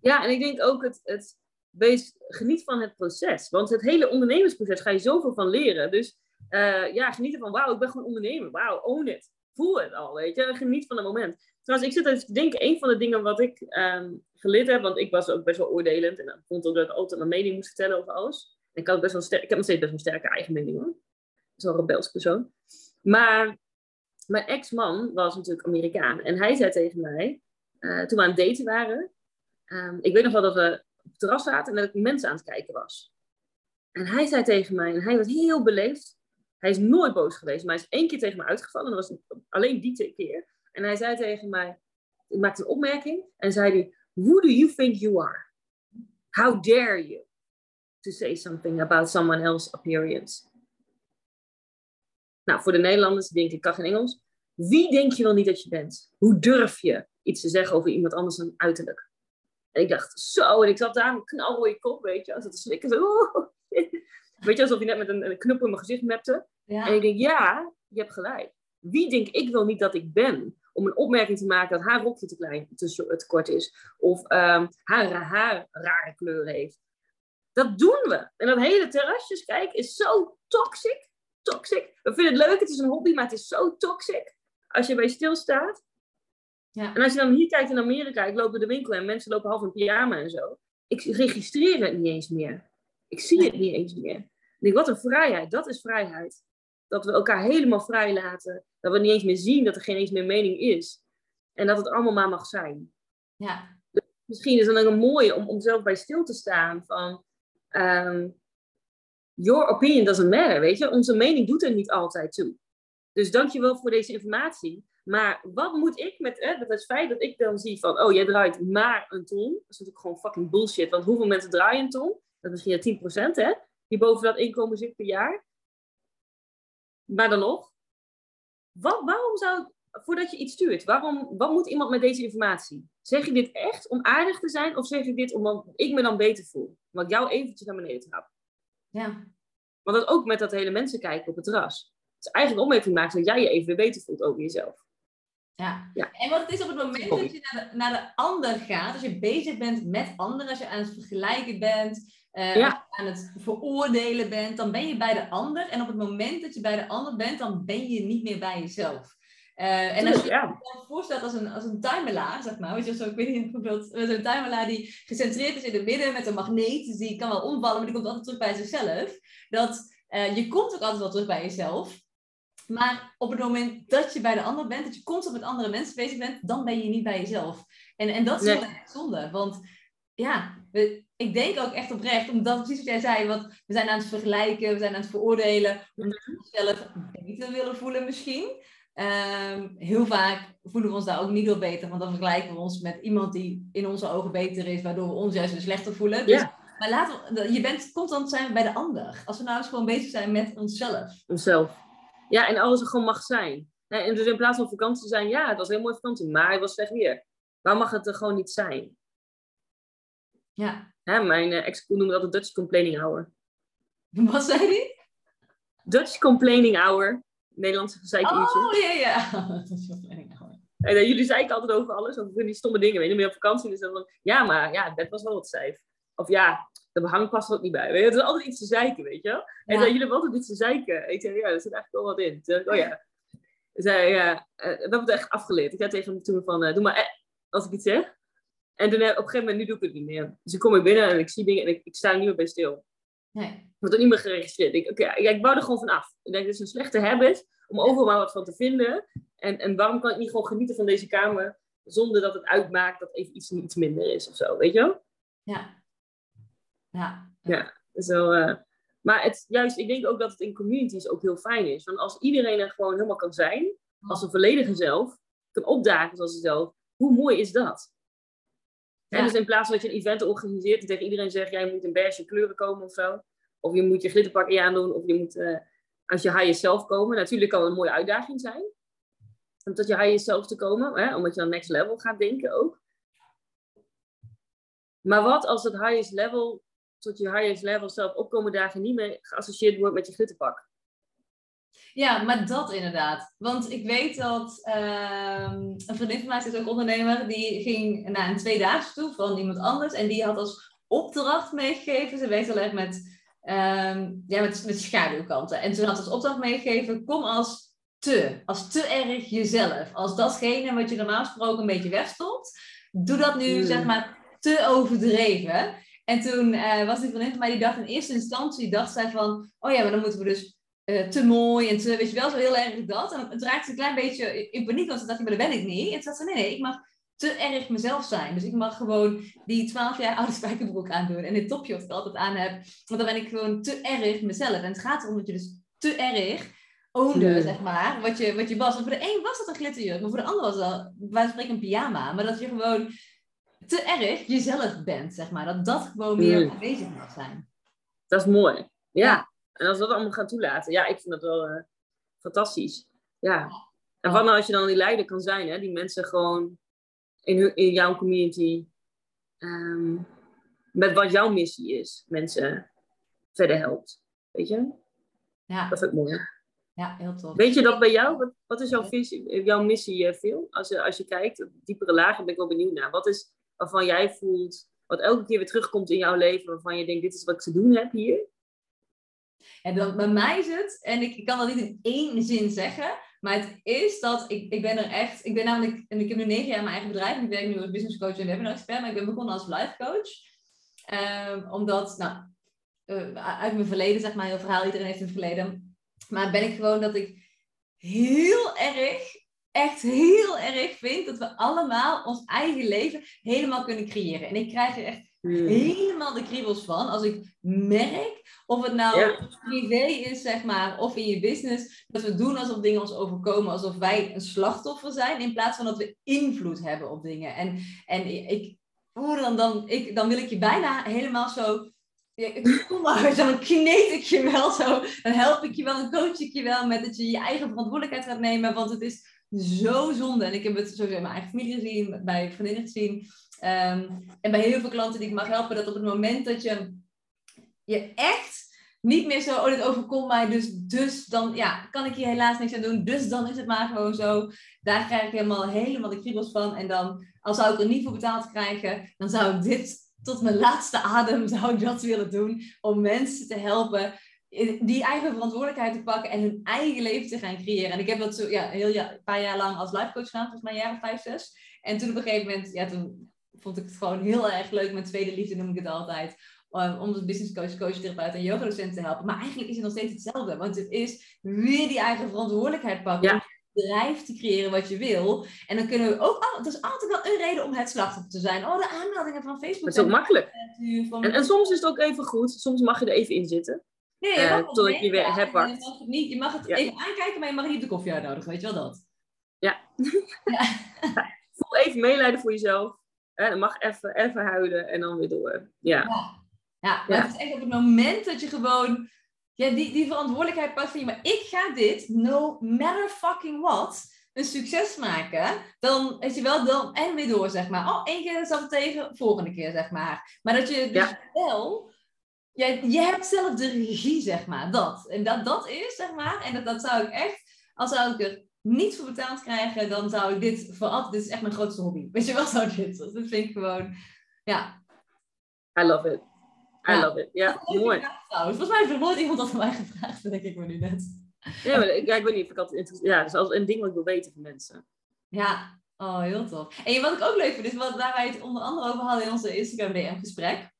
Ja, en ik denk ook het, het geniet van het proces. Want het hele ondernemersproces ga je zoveel van leren. Dus uh, ja, geniet ervan, wauw, ik ben gewoon ondernemer. Wauw, own it. Voel het al, weet je. Geniet van het moment. Trouwens, ik zit even te denken, een van de dingen wat ik um, geleerd heb, want ik was ook best wel oordelend en vond ook dat ik altijd mijn mening moest vertellen over alles. Ik, had best wel sterk, ik heb nog steeds best wel een sterke eigen mening hoor. Zo'n rebels persoon. Maar mijn ex-man was natuurlijk Amerikaan en hij zei tegen mij, uh, toen we aan het daten waren, um, ik weet nog wel dat we op het terras zaten en dat ik mensen aan het kijken was. En hij zei tegen mij, en hij was heel beleefd, hij is nooit boos geweest, maar hij is één keer tegen me uitgevallen. En dat was alleen die keer. En hij zei tegen mij, ik maakte een opmerking. En zei hij, who do you think you are? How dare you to say something about someone else's appearance? Nou, voor de Nederlanders die denken, ik kan geen Engels. Wie denk je wel niet dat je bent? Hoe durf je iets te zeggen over iemand anders dan uiterlijk? En ik dacht, zo, en ik zat daar met knalrooie kop, weet je, als het slikken, zo. (laughs) Weet je, alsof je net met een, een knuppel in mijn gezicht mapte. Ja. En ik denk, ja, je hebt gelijk. Wie denk ik wel niet dat ik ben? Om een opmerking te maken dat haar rokje te klein, te, te kort is. Of um, haar haar rare kleur heeft. Dat doen we. En dat hele terrasjes kijk is zo toxic. Toxic. We vinden het leuk, het is een hobby, maar het is zo toxic. Als je bij stilstaat. Ja. En als je dan hier kijkt in Amerika, ik loop door de winkel en mensen lopen half in pyjama en zo. Ik registreer het niet eens meer. Ik zie Nee. het niet eens meer. Ik denk, wat een vrijheid. Dat is vrijheid. dat we elkaar helemaal vrij laten. Dat we niet eens meer zien dat er geen eens meer mening is. En dat het allemaal maar mag zijn. Ja. Dus misschien is het dan een mooie om, om zelf bij stil te staan van... ehm, your opinion doesn't matter, weet je. Onze mening doet er niet altijd toe. Dus dankjewel voor deze informatie. Maar wat moet ik met, hè, met het feit dat ik dan zie van, oh, jij draait maar een ton. Dat is natuurlijk gewoon fucking bullshit. Want hoeveel mensen draaien een ton? Dat is misschien 10% hè, die boven dat inkomen zit per jaar. Maar dan nog. Wat, waarom zou, voordat je iets stuurt, waarom, wat moet iemand met deze informatie? Zeg je dit echt om aardig te zijn? Of zeg je dit omdat ik me dan beter voel? Omdat ik jou eventjes naar beneden trap? Ja. Want dat ook met dat hele mensen kijken op het terras. Het is eigenlijk om even te maken dat jij je even weer beter voelt over jezelf. Ja. Ja. En wat het is op het moment dat je naar de, naar de ander gaat, als je bezig bent met anderen, als je aan het vergelijken bent, eh, Ja. aan het veroordelen bent, dan ben je bij de ander. En op het moment dat je bij de ander bent, dan ben je niet meer bij jezelf. Eh, en als je ja. je voorstelt als een, als een timelaar, zeg maar, weet je, zo, ik weet niet bijvoorbeeld, met een timelaar die gecentreerd is in het midden met een magneet, dus die kan wel omvallen, maar die komt altijd terug bij zichzelf. Dat eh, je komt ook altijd wel terug bij jezelf. Maar op het moment dat je bij de ander bent, dat je constant met andere mensen bezig bent, dan ben je niet bij jezelf. En, en dat is Nee. wel echt zonde. Want ja, we- ik denk ook echt oprecht, omdat precies wat jij zei, want we zijn aan het vergelijken, we zijn aan het veroordelen, omdat we onszelf beter willen voelen misschien. Ehm, heel vaak voelen we ons daar ook niet door beter, want dan vergelijken we ons met iemand die in onze ogen beter is, waardoor we ons juist weer slechter voelen. Dus, Ja. Maar laten je bent constant zijn bij de ander. Als we nou eens gewoon bezig zijn met onszelf. Onszelf. Ja, en alles er gewoon mag zijn. En dus in plaats van vakantie te zijn, ja, het was een heel mooie vakantie, maar het was slecht weer. Waar mag het er gewoon niet zijn? Ja. Hè, mijn eh, ex noemde dat de Dutch complaining hour. (laughs) Wat zei die? Dutch complaining hour. Nederlandse gezeikuurtje. Oh, ja, ja. Dat is wel fijn. En eh, jullie zeiken altijd over alles, over die stomme dingen. Weet je, ben je op vakantie en is dan van, ja, maar ja, dat was wel wat stijf. Of ja, de behang past er ook niet bij. Weet je, het is altijd iets te zeiken, weet je wel. En Ja. dan, jullie hebben altijd iets te zeiken. Ik zei, ja, er zit eigenlijk wel wat in. Oh ja. Zei, ja, eh, we hebben het echt afgeleerd. Ik zei tegen hem toen van, eh, doe maar eh, als ik iets zeg. En toen eh, op een gegeven moment, nu doe ik het niet meer. Dus ik kom weer binnen en ik zie dingen en ik, ik sta er niet meer bij stil. Nee. wordt ook niet meer geregistreerd. Ik, oké, ja, ik wou er gewoon van af. Ik denk, dit is een slechte habit om overal maar wat van te vinden. En, en waarom kan ik niet gewoon genieten van deze kamer zonder dat het uitmaakt dat even iets, iets minder is of zo, weet je wel? Ja. Ja. Ja. Zo, eh, maar het, juist, ik denk ook dat het in communities ook heel fijn is. Want als iedereen er gewoon helemaal kan zijn, als een volledige zelf, kan opdagen zoals zichzelf, hoe mooi is dat? Dus in plaats van dat je een event organiseert en tegen iedereen zegt, jij moet in beige kleuren komen of zo. Of je moet je glitterpak in je aandoen, of je moet eh, als je high zelf komen. Natuurlijk kan het een mooie uitdaging zijn. Om tot je high zelf te komen, hè? omdat je dan next level gaat denken ook. Maar wat als het highest level, tot je highest level zelf opkomen dagen niet meer geassocieerd wordt met je glitterpak? Ja, maar dat inderdaad. Want ik weet dat ehm, een vriendin van mij is ook ondernemer. Die ging naar een tweedaagse toe van iemand anders. En die had als opdracht meegegeven. Ze werkt heel erg met, ehm, ja, met, met schaduwkanten. En ze had als opdracht meegegeven. Kom als te. Als te erg jezelf. Als datgene wat je normaal gesproken een beetje wegstopt. Doe dat nu, Hmm. zeg maar, te overdreven. En toen eh, was die vriendin van mij die dacht in eerste instantie, dacht zij van, oh ja, maar dan moeten we dus eh, te mooi en te, weet je wel, zo heel erg dat. En het raakte een klein beetje in paniek, want ze dacht, maar dat ben ik niet. En toen dacht ze, nee, nee, ik mag te erg mezelf zijn. Dus ik mag gewoon die 12 jaar oude spijkerbroek aandoen en dit topje wat ik altijd aan heb. Want dan ben ik gewoon te erg mezelf. En het gaat erom dat je dus te erg oonde, Hmm. zeg maar, wat je, wat je was. En voor de een was dat een glitterjurk, maar voor de ander was dat, wij spreken een pyjama. Maar dat je gewoon te erg jezelf bent, zeg maar. Dat dat gewoon meer aanwezig mag zijn. Dat is mooi. Ja. En als we dat allemaal gaan toelaten, ja, ik vind dat wel eh, fantastisch. Ja. En wat nou als je dan die leider kan zijn, hè? Die mensen gewoon in, hun, in jouw community, ehm, met wat jouw missie is, mensen verder helpt. Weet je? Ja, Dat vind ik mooi. ja heel tof. Weet je dat bij jou? Wat, wat is jouw, visie, jouw missie, eh, Phil? Als je, als je kijkt, op diepere lagen, ben ik wel benieuwd naar. Wat is waarvan jij voelt, wat elke keer weer terugkomt in jouw leven, waarvan je denkt, dit is wat ik te doen heb hier? En dan, bij mij is het, en ik, kan dat niet in één zin zeggen, maar het is dat ik, ik ben er echt, ik ben namelijk, en ik heb nu negen jaar mijn eigen bedrijf, en ik werk nu als business coach en webinar expert, maar ik ben begonnen als life coach. Ehm, omdat, nou, eh, uit mijn verleden, zeg maar, heel verhaal, iedereen heeft een verleden. Maar ben ik gewoon dat ik heel erg, echt heel erg vind dat we allemaal ons eigen leven helemaal kunnen creëren. En ik krijg er echt. Helemaal de kriebels van als ik merk of het nou Ja. privé is, zeg maar, of in je business, dat we doen alsof dingen ons overkomen, alsof wij een slachtoffer zijn, in plaats van dat we invloed hebben op dingen. En, en ik, oeh, dan, dan, ik, dan wil ik je bijna helemaal zo. Ja, kom maar, dan kneed ik je (laughs) wel zo. Dan help ik je wel, dan coach ik je wel met dat je je eigen verantwoordelijkheid gaat nemen. Want het is zo zonde. En ik heb het sowieso in mijn eigen familie gezien, bij vriendinnen gezien. Ehm, en bij heel veel klanten die ik mag helpen, dat op het moment dat je je echt niet meer zo, oh, dit overkomt mij, dus, dus dan ja, kan ik hier helaas niks aan doen. Dus dan is het maar gewoon zo. Daar krijg ik helemaal, helemaal de kriebels van. En dan, al zou ik er niet voor betaald krijgen, dan zou ik dit tot mijn laatste adem (laughs) zou ik dat willen doen. Om mensen te helpen die eigen verantwoordelijkheid te pakken en hun eigen leven te gaan creëren. En ik heb dat zo ja, heel ja, een paar jaar lang als life coach gedaan, volgens mij of vijf, zes. En toen op een gegeven moment, ja, toen vond ik het gewoon heel erg leuk. Mijn tweede liefde noem ik het altijd. um, om als business coach, coach, therapeut en yoga docent te helpen. Maar eigenlijk is het nog steeds hetzelfde. Want het is weer die eigen verantwoordelijkheid pakken. Ja. Bedrijf te creëren wat je wil. En dan kunnen we ook... Het is altijd wel een reden om het slachtoffer te zijn. Oh, de aanmeldingen van Facebook. Dat is ook makkelijk. van- En, en soms is het ook even goed. Soms mag je er even in zitten. Nee, eh, je mag je mee, weer ja, hebt Je pakt. mag het, niet, je mag het Ja. even aankijken, maar je mag niet de koffie uitnodigen. Weet je wel dat? (laughs) Voel even meelijden voor jezelf. Hè, dan mag even, even huilen en dan weer door. Ja. Ja, ja maar Ja. het is echt op het moment dat je gewoon ja, die, die verantwoordelijkheid pakt van je, maar ik ga dit, no matter fucking what, een succes maken, dan weet je wel, dan en weer door, zeg maar. Oh, één keer zat het tegen, volgende keer, zeg maar. Maar dat je dus Ja. wel, ja, je hebt zelf de regie, zeg maar, dat. En dat dat is, zeg maar, en dat, dat zou ik echt, als zou ik er niet voor betaald krijgen, dan zou ik dit voor altijd, dit is echt mijn grootste hobby. Weet je wel, zo dit. Dat vind ik gewoon, ja, I love it. I Ja. love it. Ja, mooi. vraag trouwens. Volgens mij heeft nog nooit iemand dat van mij gevraagd, denk ik me nu net. Ja, maar, ik, ja, ik weet niet of ik altijd Ja, dat is een ding wat ik wil weten van mensen. Ja, oh, heel tof. En wat ik ook leuk vind, is wat, waar wij het onder andere over hadden in onze Instagram DM-gesprek.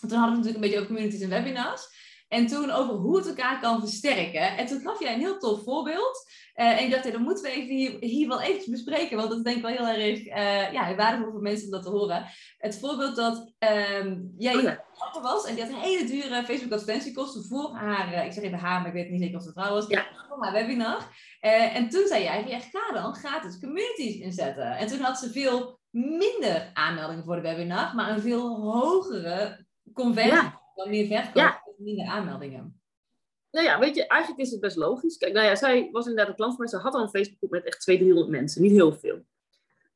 Toen hadden we natuurlijk een beetje over communities en webinars. En toen over hoe het elkaar kan versterken. En toen gaf jij een heel tof voorbeeld. Eh, en ik dacht, ja, dat moeten we even hier, hier wel eventjes bespreken. Want dat is denk ik wel heel erg eh, ja, waardevol voor mensen om dat te horen. Het voorbeeld dat ehm jij Oh ja. was en die had een hele dure Facebook advertentiekosten voor haar, eh, ik zeg even haar, maar ik weet niet zeker of het vrouw was, Ja. voor haar webinar. En toen zei jij ja, ga dan gratis communities inzetten. En toen had ze veel minder aanmeldingen voor de webinar, maar een veel hogere conversie. Ja. Dan meer verkoop Ja. en minder aanmeldingen. Nou ja, weet je, eigenlijk is het best logisch. Kijk, nou ja, zij was inderdaad een klant van mij. Ze had al een Facebookgroep met echt 200, 300 mensen. Niet heel veel.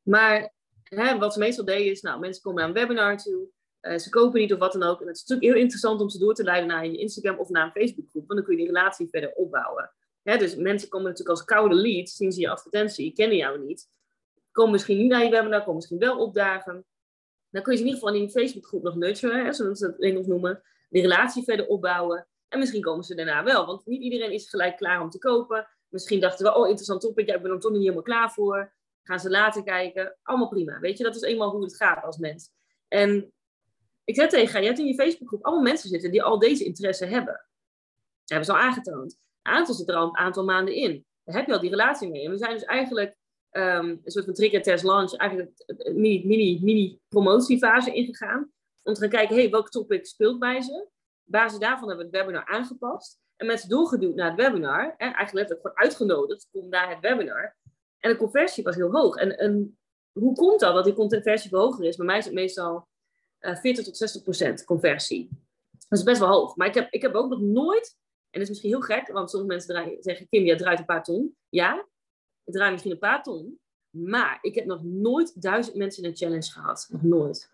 Maar hè, wat ze meestal deed is, nou, mensen komen naar een webinar toe. eh, ze kopen niet of wat dan ook. En het is natuurlijk heel interessant om ze door te leiden naar je Instagram of naar een Facebookgroep. Want dan kun je die relatie verder opbouwen. Hè, dus mensen komen natuurlijk als koude lead, zien ze je advertentie, kennen jou niet. Komen misschien niet naar je webinar, komen misschien wel opdagen. Dan kun je ze in ieder geval in die Facebookgroep nog nurturen, hè, zoals ze dat in Engels noemen. Die relatie verder opbouwen. En misschien komen ze daarna wel, want niet iedereen is gelijk klaar om te kopen. Misschien dachten we, oh interessant topic, ja, ik ben er toch niet helemaal klaar voor. Gaan ze later kijken. Allemaal prima, weet je. Dat is eenmaal hoe het gaat als mens. En ik zei tegen haar, je hebt in je Facebookgroep allemaal mensen zitten die al deze interesse hebben. Dat hebben ze al aangetoond. Een aantal zit er al een aantal maanden in. Daar heb je al die relatie mee. En we zijn dus eigenlijk ehm, een soort van trigger test launch, eigenlijk een mini, mini, mini promotiefase ingegaan. Om te gaan kijken, hey, welk topic speelt bij ze? Basis daarvan hebben we het webinar aangepast. En mensen doorgeduwd naar het webinar. Hè, eigenlijk letterlijk gewoon uitgenodigd, kom naar het webinar. En de conversie was heel hoog. En, hoe komt dat, dat die conversie hoger is? Bij mij is het meestal eh 40 tot 60 procent conversie. Dat is best wel hoog. Maar ik heb, ik heb ook nog nooit, en dat is misschien heel gek, want sommige mensen draaien, zeggen, Kim, jij draait een paar ton. Ja, ik draai misschien een paar ton. Maar ik heb nog nooit duizend mensen in een challenge gehad. Nog nooit.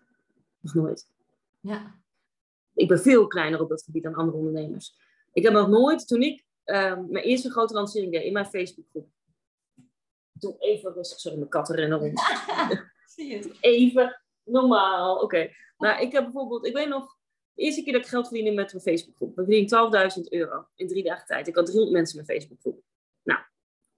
Nog nooit. Ja. Ik ben veel kleiner op dat gebied dan andere ondernemers. Ik heb nog nooit, toen ik ehm, mijn eerste grote lancering deed in mijn Facebookgroep. Doe even rustig, sorry, mijn katten rennen rond. (laughs) Even normaal. Oké. Nou, ik heb bijvoorbeeld, ik weet nog, de eerste keer dat ik geld verdiende met mijn Facebookgroep. We verdienen 12.000 euro in drie dagen tijd. Ik had 300 mensen in mijn Facebookgroep. Nou,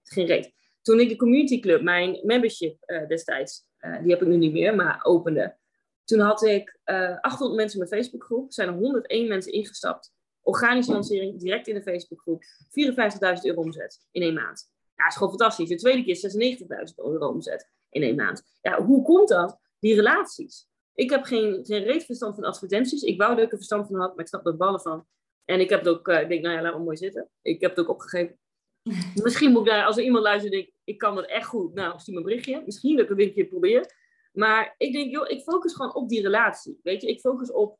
geen reet. Toen ik de Community Club, mijn membership eh, destijds, eh, die heb ik nu niet meer, maar opende. Toen had ik eh 800 mensen in mijn Facebookgroep. Er zijn er 101 mensen ingestapt. Organische lancering, direct in de Facebookgroep. 54.000 euro omzet in één maand. Ja, is gewoon fantastisch. De tweede keer 96.000 euro omzet in één maand. Ja, hoe komt dat? Die relaties. Ik heb geen, geen reet verstand van advertenties. Ik wou dat ik er verstand van had, maar ik snap er ballen van. En ik heb het ook, uh, ik denk, nou ja, laat maar mooi zitten. Ik heb het ook opgegeven. (laughs) Misschien moet ik daar, als er iemand luistert, denk ik, ik kan dat echt goed. Nou, stuur me een berichtje. Misschien dat ik het een keer probeer. Maar ik denk, joh, ik focus gewoon op die relatie. Weet je, ik focus op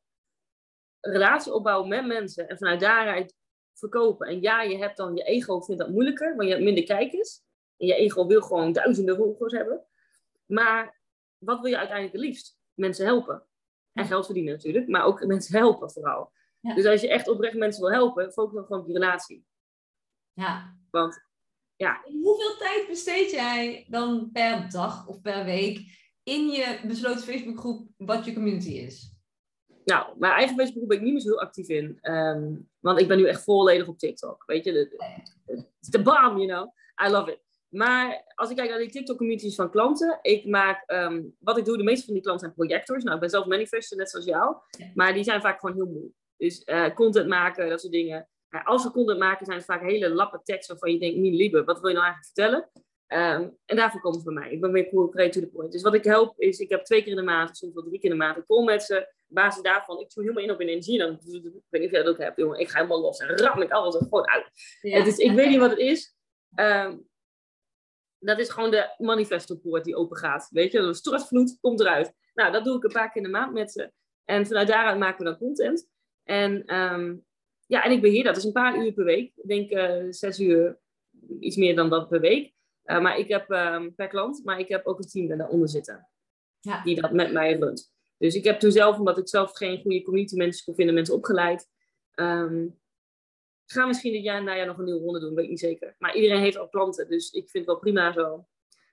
relatie opbouwen met mensen. En vanuit daaruit verkopen. En ja, je hebt dan je ego vindt dat moeilijker, want je hebt minder kijkers. En je ego wil gewoon duizenden volgers hebben. Maar wat wil je uiteindelijk het liefst? Mensen helpen. En geld verdienen natuurlijk, maar ook mensen helpen vooral. Dus als je echt oprecht mensen wil helpen, focus dan gewoon op die relatie. Ja. Want, ja. Hoeveel tijd besteed jij dan per dag of per week in je besloten Facebookgroep wat je community is? Nou, mijn eigen Facebookgroep ben ik niet meer zo heel actief in. Ehm, want ik ben nu echt volledig op TikTok. Weet je, het is de bam, you know. I love it. Maar als ik kijk naar die TikTok-communities van klanten, ik maak, ehm, wat ik doe, de meeste van die klanten zijn projectors. Nou, ik ben zelf manifester, net zoals jou. Maar die zijn vaak gewoon heel moe. Dus uh, content maken, dat soort dingen. als we content maken, zijn het vaak hele lappe teksten waarvan je denkt, niet lieve, wat wil je nou eigenlijk vertellen? Ehm, en daarvoor komen ze bij mij. Ik ben weer concreet to the point. Dus wat ik help is, ik heb twee keer in de maand, soms wel drie keer in de maand, een call met ze. Op basis daarvan, ik voel helemaal in op in energie. Dan, ik weet niet of jij dat ook hebt, jongen. Ik ga helemaal los en ram ik alles er gewoon uit. Ja. Dus ik weet niet wat het is. Um, dat is gewoon de manifestopoort die open gaat. Weet je, een stortvloed komt eruit. Nou, dat doe ik een paar keer in de maand met ze. En vanuit daaruit maken we dan content. En um, ja, en ik beheer dat. Dus een paar uur per week. Ik denk uh, zes uur, iets meer dan dat per week. Uh, maar ik heb um, per klant, maar ik heb ook een team daaronder zitten. Ja. Die dat met mij runt. Dus ik heb toen zelf, omdat ik zelf geen goede community mensen kon vinden, mensen opgeleid. Um, ga misschien dit jaar en najaar nog een nieuwe ronde doen, weet ik niet zeker. Maar iedereen heeft al klanten, dus ik vind het wel prima zo.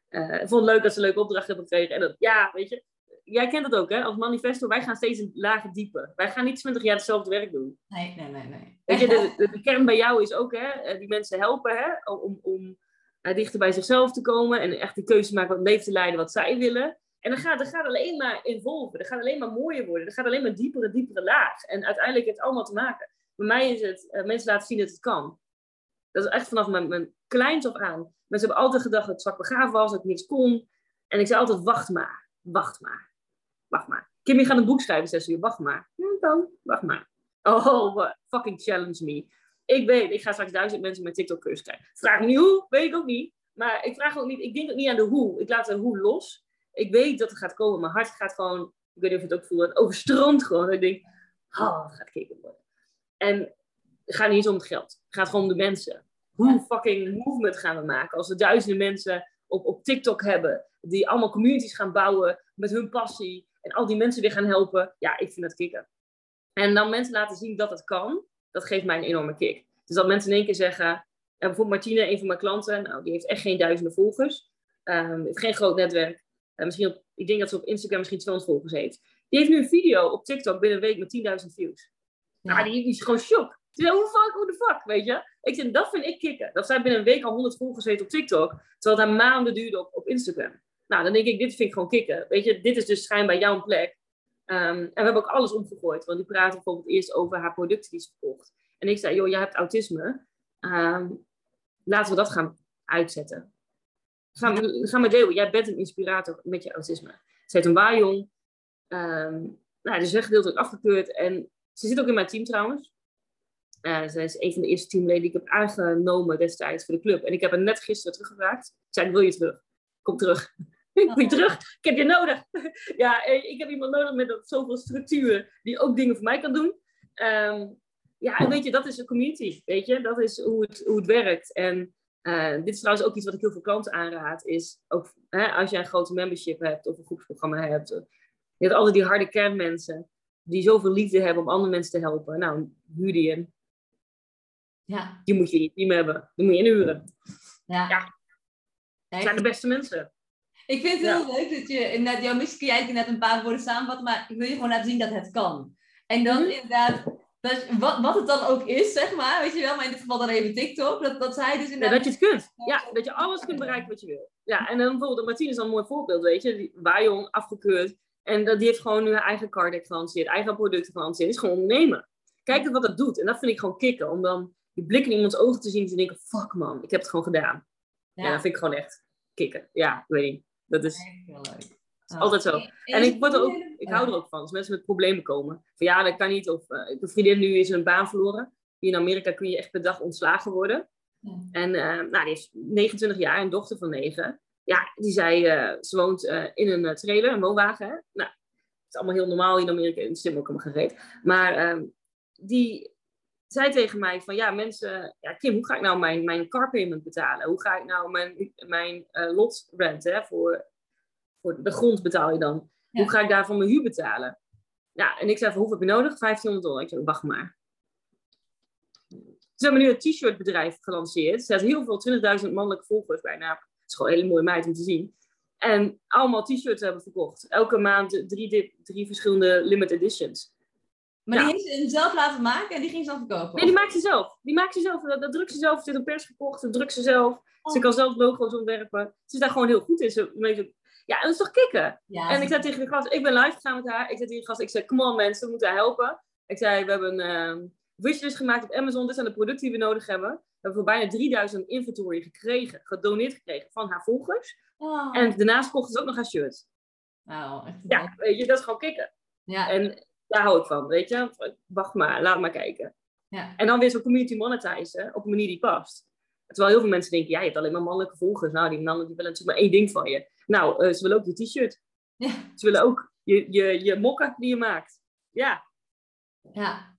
Uh, ik vond het leuk dat ze een leuke opdracht hebben gekregen. En dat, ja, weet je, jij kent het ook, hè? Als manifesto, wij gaan steeds een lager dieper. Wij gaan niet 20 jaar hetzelfde werk doen. Nee, nee, nee. nee. Weet je, de, de, kern bij jou is ook, hè, eh, die mensen helpen, hè, om, om dichter bij zichzelf te komen en echt de keuze maken wat leven te leiden wat zij willen. En dan gaat, dat gaat alleen maar involven, dat gaat alleen maar mooier worden, dat gaat alleen maar diepere, diepere laag. En uiteindelijk heeft het allemaal te maken. Bij mij is het uh, mensen laten zien dat het kan. Dat is echt vanaf mijn, mijn kleins aan. Mensen hebben altijd gedacht dat het zwak begaafd was, dat ik niks kon. En ik zei altijd, wacht maar, wacht maar wacht maar. Kimmy gaat een boek schrijven, zes uur, wacht maar. Ja, dan, wacht maar. Oh, fucking challenge me. Ik weet, ik ga straks duizend mensen met TikTok cursus krijgen. Vraag me niet hoe, weet ik ook niet. Maar ik vraag ook niet, ik denk ook niet aan de hoe. Ik laat de hoe los. Ik weet dat het gaat komen. Mijn hart gaat gewoon, ik weet niet of je het ook voelt, het overstroomt gewoon. Ik denk, oh, het gaat gekeken worden. En het gaat niet eens om het geld. Het gaat gewoon om de mensen. Hoe fucking movement gaan we maken? Als we duizenden mensen op, op TikTok hebben, die allemaal communities gaan bouwen met hun passie en al die mensen weer gaan helpen. Ja, ik vind dat kicken. En dan mensen laten zien dat het kan, dat geeft mij een enorme kick. Dus dat mensen in één keer zeggen, uh, bijvoorbeeld Martine, een van mijn klanten, nou, die heeft echt geen duizenden volgers, um, heeft geen groot netwerk. Uh, misschien op, ik denk dat ze op Instagram misschien 200 volgers heeft. Die heeft nu een video op TikTok binnen een week met 10.000 views. Ja. Nou, die, is gewoon shock. Hoe fuck, hoe de fuck, weet je? Ik zeg, dat vind ik kicken. Dat zij binnen een week al 100 volgers heeft op TikTok, terwijl het maanden duurde op, op Instagram. Nou, dan denk ik, dit vind ik gewoon kicken. Weet je, dit is dus schijnbaar jouw plek. Um, en we hebben ook alles omgegooid. Want die praten bijvoorbeeld eerst over haar producten die ze verkocht. En ik zei, joh, jij hebt autisme. Um, laten we dat gaan uitzetten. Ga, maar delen. Jij bent een inspirator met je autisme. Ze heeft een waaijong. Um, nou, dus weggedeeltelijk afgekeurd. En ze zit ook in mijn team trouwens. Uh, zij is een van de eerste teamleden die ik heb aangenomen destijds voor de club. En ik heb haar net gisteren teruggevraagd. Ik zei, wil je terug? Kom terug. (laughs) ik ben terug. Ik heb je nodig. (laughs) ja, eh, ik heb iemand nodig met zoveel structuur die ook dingen voor mij kan doen. Um, ja, en weet je, dat is een community. Weet je, dat is hoe het, hoe het werkt. En uh, dit is trouwens ook iets wat ik heel veel klanten aanraad. Is ook hè, als jij een grote membership hebt of een groepsprogramma hebt. Je hebt altijd die harde kernmensen die zoveel liefde hebben om andere mensen te helpen. Nou, huur die in. Ja. Die moet je in je team hebben. Die moet je inhuren. Ja. ja. Dat zijn de beste mensen. Ik vind het heel leuk dat je, inderdaad, jouw missie jij net een paar woorden samenvatten, maar ik wil je gewoon laten zien dat het kan. En dan mhm. inderdaad, dat, wat, wat het dan ook is, zeg maar, weet je wel, maar in dit geval dan even TikTok, dat, dat zij dus inderdaad... Ja, dat je het kunt. Ja, dat je alles kunt bereiken wat je wil. Ja, en dan bijvoorbeeld, Martine is dan een mooi voorbeeld, weet je, die Waaijong afgekeurd. En dat, die heeft gewoon nu haar eigen card gelanceerd, eigen producten gelanceerd. Is gewoon ondernemen. Kijk wat dat doet. En dat vind ik gewoon kicken. Om dan die blik in iemands ogen te zien en te denken, fuck man, ik heb het gewoon gedaan. Ja, dat vind ik gewoon echt kicken. Ja, ik weet niet. Dat is, heel leuk. Is altijd zo. En ik, word er ook, (laughs) ik hou er ook van. Als mensen met problemen komen. Van ja, dat kan niet. Of uh, een vriendin nu is een baan verloren. Hier in Amerika kun je echt per dag ontslagen worden. En uh, nou, die is 29 jaar, een dochter van 9. Ja, die zei, uh, ze woont in een trailer, een woonwagen. Hè? Nou, het is allemaal heel normaal in Amerika. In helemaal gereed. Maar ehm, die zei tegen mij van, ja, mensen... Ja, Kim, hoe ga ik nou mijn, mijn car payment betalen? Hoe ga ik nou mijn, mijn lot rent, hè, voor voor de grond betaal je dan. Hoe ga ik daarvan mijn huur betalen? Ja, en ik zei van, hoeveel heb je nodig? 1500 dollar. Ik zei, wacht maar. Ze hebben nu een t-shirt bedrijf gelanceerd. Ze had heel veel, 20.000 mannelijke volgers bijna. Het is gewoon een hele mooie meid om te zien. En allemaal t-shirts hebben verkocht. Elke maand drie, drie verschillende limited editions. Maar die heeft ze zelf laten maken en die ging ze dan verkopen? Nee, die maakt ze zelf. Die maakt ze zelf. Dat, dat drukt ze zelf. Ze heeft een pers gekocht. Dat drukt ze zelf. Ze oh. kan zelf logo's ontwerpen. Ze is daar gewoon heel goed in. Ze, ja, dat is toch kicken? en ik zei tegen de gast, ik ben live gegaan met haar. Ik zei tegen de gast, ik zei, come on mensen, we moeten helpen. Ik zei, we hebben een uh, wishlist gemaakt op Amazon. Dit zijn de producten die we nodig hebben. We hebben voor bijna 3000 inventory gekregen, gedoneerd gekregen van haar volgers. Oh. En daarnaast kochten ze ook nog haar shirt. Nou, echt ja, weet je, dat is gewoon kicken. Ja. En daar hou ik van, weet je. Wacht maar, laat maar kijken. Ja. En dan weer zo'n community monetizen op een manier die past. Terwijl heel veel mensen denken, ja, je hebt alleen maar mannelijke volgers. Nou, die mannen die willen natuurlijk maar één ding van je. Nou, uh, ze willen ook je t-shirt. Ja. Ze willen ook je, je, je mokken die je maakt. Ja. Ja.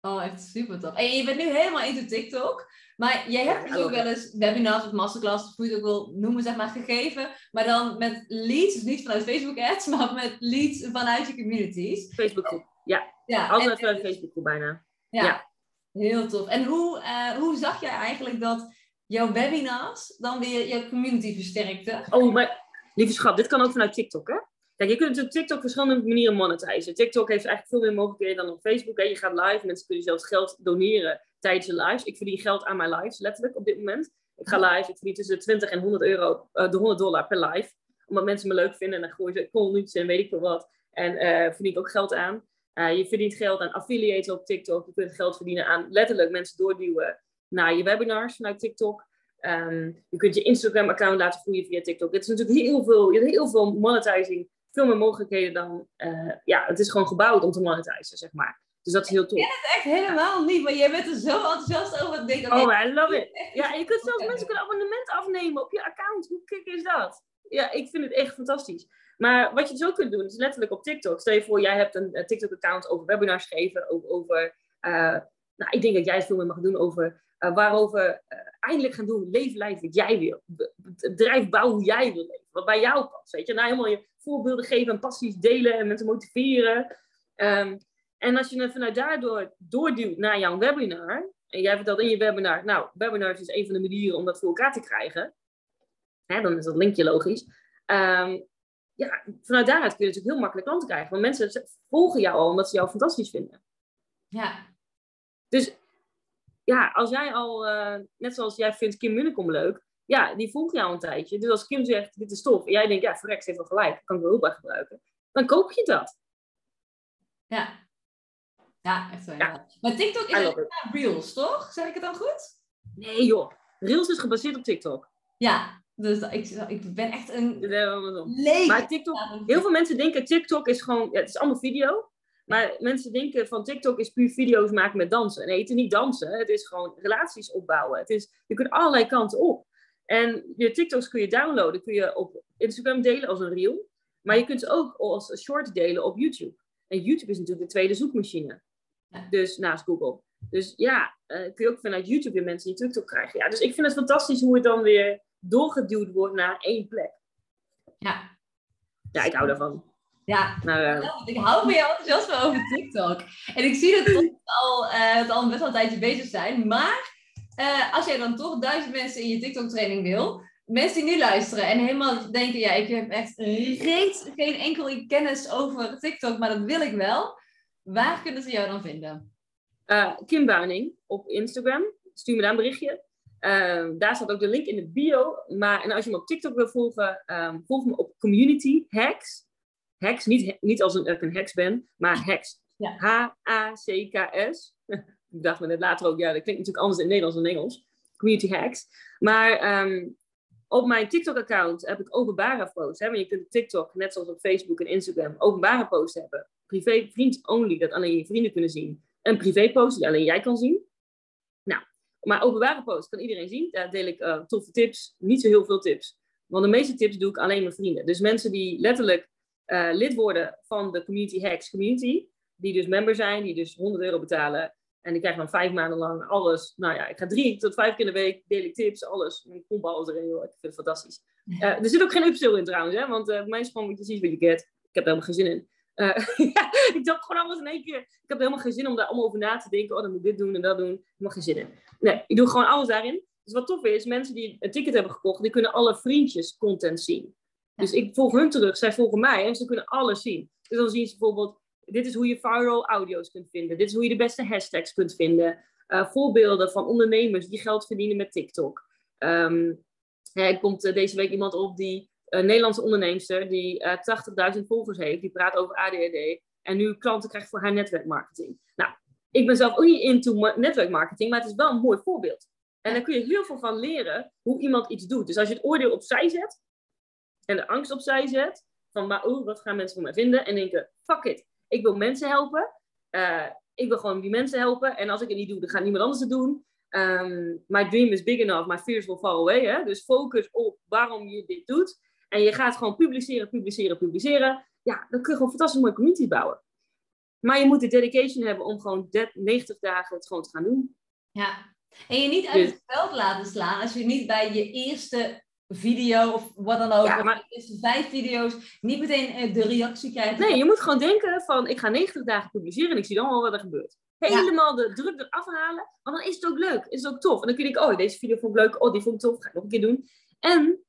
Oh, echt super top. En je bent nu helemaal into TikTok. Maar jij hebt dus ook wel eens webinars of masterclasses, hoe je het ook wil noemen, zeg maar, gegeven. Maar dan met leads, dus niet vanuit Facebook ads, maar met leads vanuit je communities. Facebook groep, ja. ja Altijd vanuit Facebook groep bijna. ja. Heel tof. En hoe, uh, hoe zag jij eigenlijk dat jouw webinars dan weer jouw community versterkte? Oh, maar lieve schat, dit kan ook vanuit TikTok, hè? Kijk, je kunt natuurlijk TikTok verschillende manieren monetizen. TikTok heeft eigenlijk veel meer mogelijkheden dan op Facebook. Hè? Je gaat live, mensen kunnen zelfs geld doneren tijdens je lives. Ik verdien geld aan mijn lives, letterlijk, op dit moment. Ik ga live, ik verdien tussen 20 en 100 euro, uh, de 100 dollar per live. Omdat mensen me leuk vinden en dan gooien ze comments en weet ik veel wat. En uh, verdien ik ook geld aan. Uh, je verdient geld aan affiliates op TikTok. Je kunt geld verdienen aan letterlijk mensen doorduwen naar je webinars vanuit TikTok. Um, je kunt je Instagram-account laten groeien via TikTok. Het is natuurlijk heel veel, je heel veel monetizing, veel meer mogelijkheden dan. Ja, het is gewoon gebouwd om te monetizen, zeg maar. Dus dat is heel tof. Ik ken het echt helemaal niet, maar jij bent er zo enthousiast over. Denk, oh, I love it. (laughs) Ja, je kunt zelfs mensen kunnen abonnement afnemen op je account. Hoe kick is dat? Ja, ik vind het echt fantastisch. Maar wat je ook kunt doen, is letterlijk op TikTok. Stel je voor, jij hebt een, TikTok-account over webinars geven, over, over uh, nou, ik denk dat jij het veel meer mag doen over uh, waarover uh, eindelijk gaan doen, leven lijf wat jij wil. Bedrijf bouwen hoe jij wil leven, wat bij jou past. Weet je, nou helemaal je voorbeelden geven en passies delen en mensen motiveren. Um, en als je het vanuit daardoor doorduwt naar jouw webinar, en jij vertelt in je webinar, nou, webinars is een van de manieren om dat voor elkaar te krijgen. Hè, dan is dat linkje logisch. Um, ja, vanuit daaruit kun je natuurlijk heel makkelijk klanten krijgen. Want mensen volgen jou al omdat ze jou fantastisch vinden. Ja. Dus ja, als jij al, uh, net zoals jij vindt Kim Munnekom leuk, ja, die volgt jou een tijdje. Dus als Kim zegt, dit is tof, en jij denkt, ja, verrek, ze heeft wel gelijk, kan ik wel heel bij gebruiken. Dan koop je dat. Ja. Ja, echt. Ja. Maar TikTok is een Reels, toch? Zeg ik het dan goed? Nee joh, Reels is gebaseerd op TikTok. Ja, dus ik, ik ben echt een leeg. Maar TikTok, heel veel mensen denken TikTok is gewoon, ja, het is allemaal video. Maar mensen denken van TikTok is puur video's maken met dansen. Nee, het is niet dansen. Het is gewoon relaties opbouwen. Het is, je kunt allerlei kanten op. En je TikToks kun je downloaden. Kun je op Instagram delen als een reel. Maar je kunt ze ook als short delen op YouTube. En YouTube is natuurlijk de tweede zoekmachine. Dus naast Google. Dus ja, uh, kun je ook vanuit YouTube weer mensen die TikTok krijgen. Ja, dus ik vind het fantastisch hoe het dan weer doorgeduwd wordt naar één plek. Ja. Ja, ik hou daarvan. Ja, uh, ik hou van jou enthousiasme over TikTok. En ik zie dat (laughs) we al, uh, al best wel een tijdje bezig zijn. Maar als jij dan toch duizend mensen in je TikTok-training wil, mensen die nu luisteren en helemaal denken: ja, ik heb echt reeds geen enkel kennis over TikTok, maar dat wil ik wel. Waar kunnen ze jou dan vinden? Kim Buining op Instagram. Stuur me daar een berichtje. Um, daar staat ook de link in de bio. Maar en als je me op TikTok wil volgen, um, volg me op Community Hacks. Hacks, niet, niet als een, ik een heks ben, maar hacks. H-A-C-K-S. (laughs) Ik dacht me net later ook, ja, dat klinkt natuurlijk anders in Nederlands dan Engels. Community hacks. Maar ehm, op mijn TikTok-account heb ik openbare posts. Hè? Want je kunt op TikTok, net zoals op Facebook en Instagram, openbare posts hebben. Privé, vriend only, dat alleen je vrienden kunnen zien. En privé posts die alleen jij kan zien. Nou, maar openbare posts kan iedereen zien. Daar deel ik uh, toffe tips. Niet zo heel veel tips. Want de meeste tips doe ik alleen mijn vrienden. Dus mensen die letterlijk uh, lid worden van de Community Hacks Community. Die dus member zijn, die dus 100 euro betalen. En die krijgen dan vijf maanden lang alles. Nou ja, ik ga drie tot vijf keer in de week, deel ik tips, alles. Ik pomp alles erin, joh. Ik vind het fantastisch. Uh, (laughs) er zit ook geen upsell in trouwens, hè. Want uh, voor mij is gewoon, precies wat je get. Ik heb er helemaal geen zin in. Uh, (laughs) ja, ik dacht gewoon alles in één keer. Ik heb helemaal geen zin om daar allemaal over na te denken. Oh, dan moet ik dit doen en dat doen. Ik heb geen zin in. Nee, ik doe gewoon alles daarin. Dus wat tof is, mensen die een ticket hebben gekocht, die kunnen alle vriendjes content zien. Dus ik volg hun terug, zij volgen mij en ze kunnen alles zien. Dus dan zien ze bijvoorbeeld, dit is hoe je viral audio's kunt vinden. Dit is hoe je de beste hashtags kunt vinden. Uh, voorbeelden van ondernemers die geld verdienen met TikTok. Um, er komt uh, deze week iemand op die, een Nederlandse onderneemster, die uh, 80.000 volgers heeft. Die praat over ADHD. En nu klanten krijgt voor haar netwerkmarketing. Nou, ik ben zelf ook niet into netwerkmarketing, maar het is wel een mooi voorbeeld. En daar kun je heel veel van leren hoe iemand iets doet. Dus als je het oordeel opzij zet en de angst opzij zet, van maar, oh, wat gaan mensen van mij vinden? En denken, fuck it, ik wil mensen helpen. Uh, ik wil gewoon die mensen helpen. En als ik het niet doe, dan gaat niemand anders het doen. Um, my dream is big enough, my fears will fall away. Hè? Dus focus op waarom je dit doet. En je gaat gewoon publiceren, publiceren, publiceren. Ja, dan kun je gewoon fantastisch mooie community bouwen. Maar je moet de dedication hebben om gewoon 90 dagen het gewoon te gaan doen. Ja, en je niet uit het veld laten slaan als je niet bij je eerste video of wat dan ook, ja, maar... de eerste vijf video's, niet meteen de reactie krijgt. Nee, je moet gewoon denken van, ik ga 90 dagen publiceren en ik zie dan wel wat er gebeurt. Helemaal de druk eraf halen, want dan is het ook leuk, is het ook tof. En dan kun je denken, oh, deze video vond ik leuk, oh, die vond ik tof, ga ik nog een keer doen. En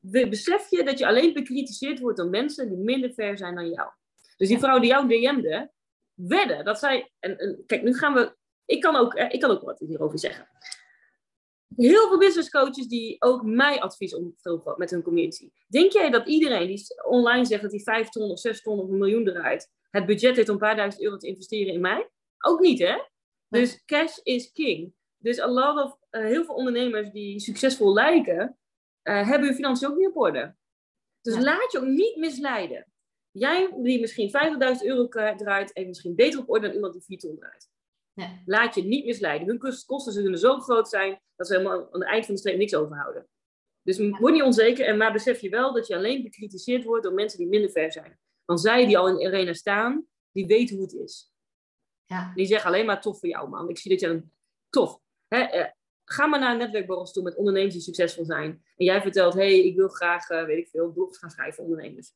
besef je dat je alleen bekritiseerd wordt door mensen die minder ver zijn dan jou. Dus die vrouw die jou DM'de, wedden dat zij, en, en kijk, nu gaan we ik kan ook, ik kan ook wat hierover zeggen. Heel veel business coaches die ook mij advies omvullen met hun community. Denk jij dat iedereen die online zegt dat hij 5 ton of 6 ton of een miljoen eruit, het budget heeft om een paar duizend euro te investeren in mij? Ook niet, hè? Dus cash is king. Dus a lot of, uh, heel veel ondernemers die succesvol lijken, uh, hebben hun financiën ook niet op orde. Dus laat je ook niet misleiden. Jij die misschien 50.000 euro draait, heeft misschien beter op orde dan iemand die 4 ton draait. Laat je niet misleiden. Hun kosten zullen zo groot zijn dat ze helemaal aan het eind van de streep niks overhouden. Dus word niet onzeker, en maar besef je wel dat je alleen bekritiseerd wordt door mensen die minder ver zijn. Want zij die al in de arena staan, die weten hoe het is. Ja. Die zeggen alleen maar tof voor jou, man. Ik zie dat je een tof. Hè, eh, ga maar naar een netwerkborrels toe met ondernemers die succesvol zijn. En jij vertelt, hé, hey, ik wil graag, uh, weet ik veel, blogs gaan schrijven voor ondernemers.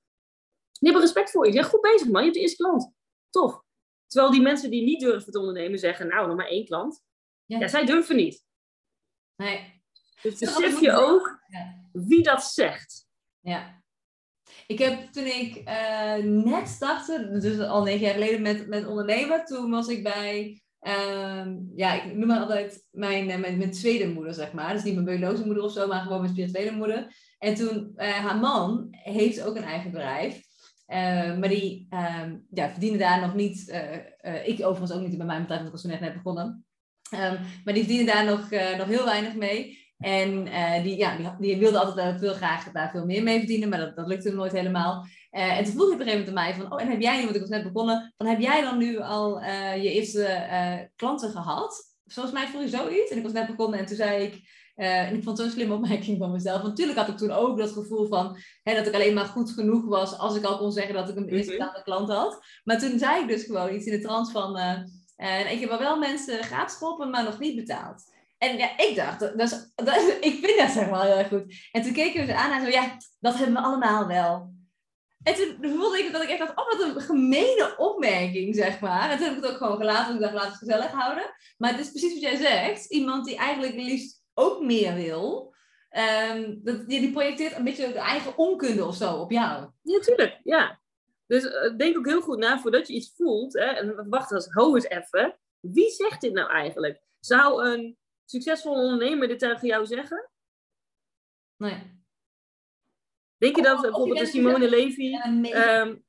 Die hebben respect voor je. Je bent goed bezig, man. Je hebt de eerste klant. Tof. Terwijl die mensen die niet durven te ondernemen zeggen, nou, nog maar één klant. Ja, zij durven niet. Nee. Dus besef je ook wie dat zegt. Ja. Ik heb toen ik uh, net startte, dus al negen jaar geleden met, met ondernemen, toen was ik bij, uh, ja, ik noem maar altijd mijn, eh, mijn, mijn, tweede moeder, zeg maar. Dus niet mijn biologische moeder of zo, maar gewoon mijn spirituele moeder. En toen, uh, haar man heeft ook een eigen bedrijf. Uh, maar die uh, ja, verdienen daar nog niet. Uh, ik overigens ook niet bij mijn bedrijf, want ik was toen net net begonnen. Um, maar die verdienen daar nog, nog heel weinig mee. En die, ja, die, die wilde altijd veel graag daar veel meer mee verdienen, maar dat, dat lukte hem nooit helemaal. En toen vroeg hij op een gegeven moment aan mij van, oh en heb jij nu, want ik was net begonnen, van heb jij dan nu al je eerste klanten gehad? Volgens mij vroeg je zoiets. En ik was net begonnen en toen zei ik, en ik vond het zo'n slimme opmerking van mezelf. Want natuurlijk had ik toen ook dat gevoel van hè, dat ik alleen maar goed genoeg was als ik al kon zeggen dat ik een eerste mm klant had. Maar toen zei ik dus gewoon iets in de trant van. Ik heb wel wel mensen gratis geholpen, maar nog niet betaald. En ja, ik dacht, dat is, dat (laughs) ik vind dat zeg maar heel erg goed. En toen keken we ze aan en zo, ja, dat hebben we allemaal wel. En toen voelde ik dat ik echt dacht, oh wat een gemene opmerking, zeg maar. En toen heb ik het ook gewoon gelaten, want ik dacht, laat het gezellig houden. Maar het is precies wat jij zegt. Iemand die eigenlijk liefst ook meer wil, um, dat, die, die projecteert een beetje de eigen onkunde of zo op jou. Ja, tuurlijk. Ja. Dus uh, denk ook heel goed na voordat je iets voelt. Hè, en wacht eens, ho eens even. Wie zegt dit nou eigenlijk? Zou een succesvolle ondernemer dit tegen jou zeggen? Nee. Denk je dat bijvoorbeeld de Simone Levy... Um,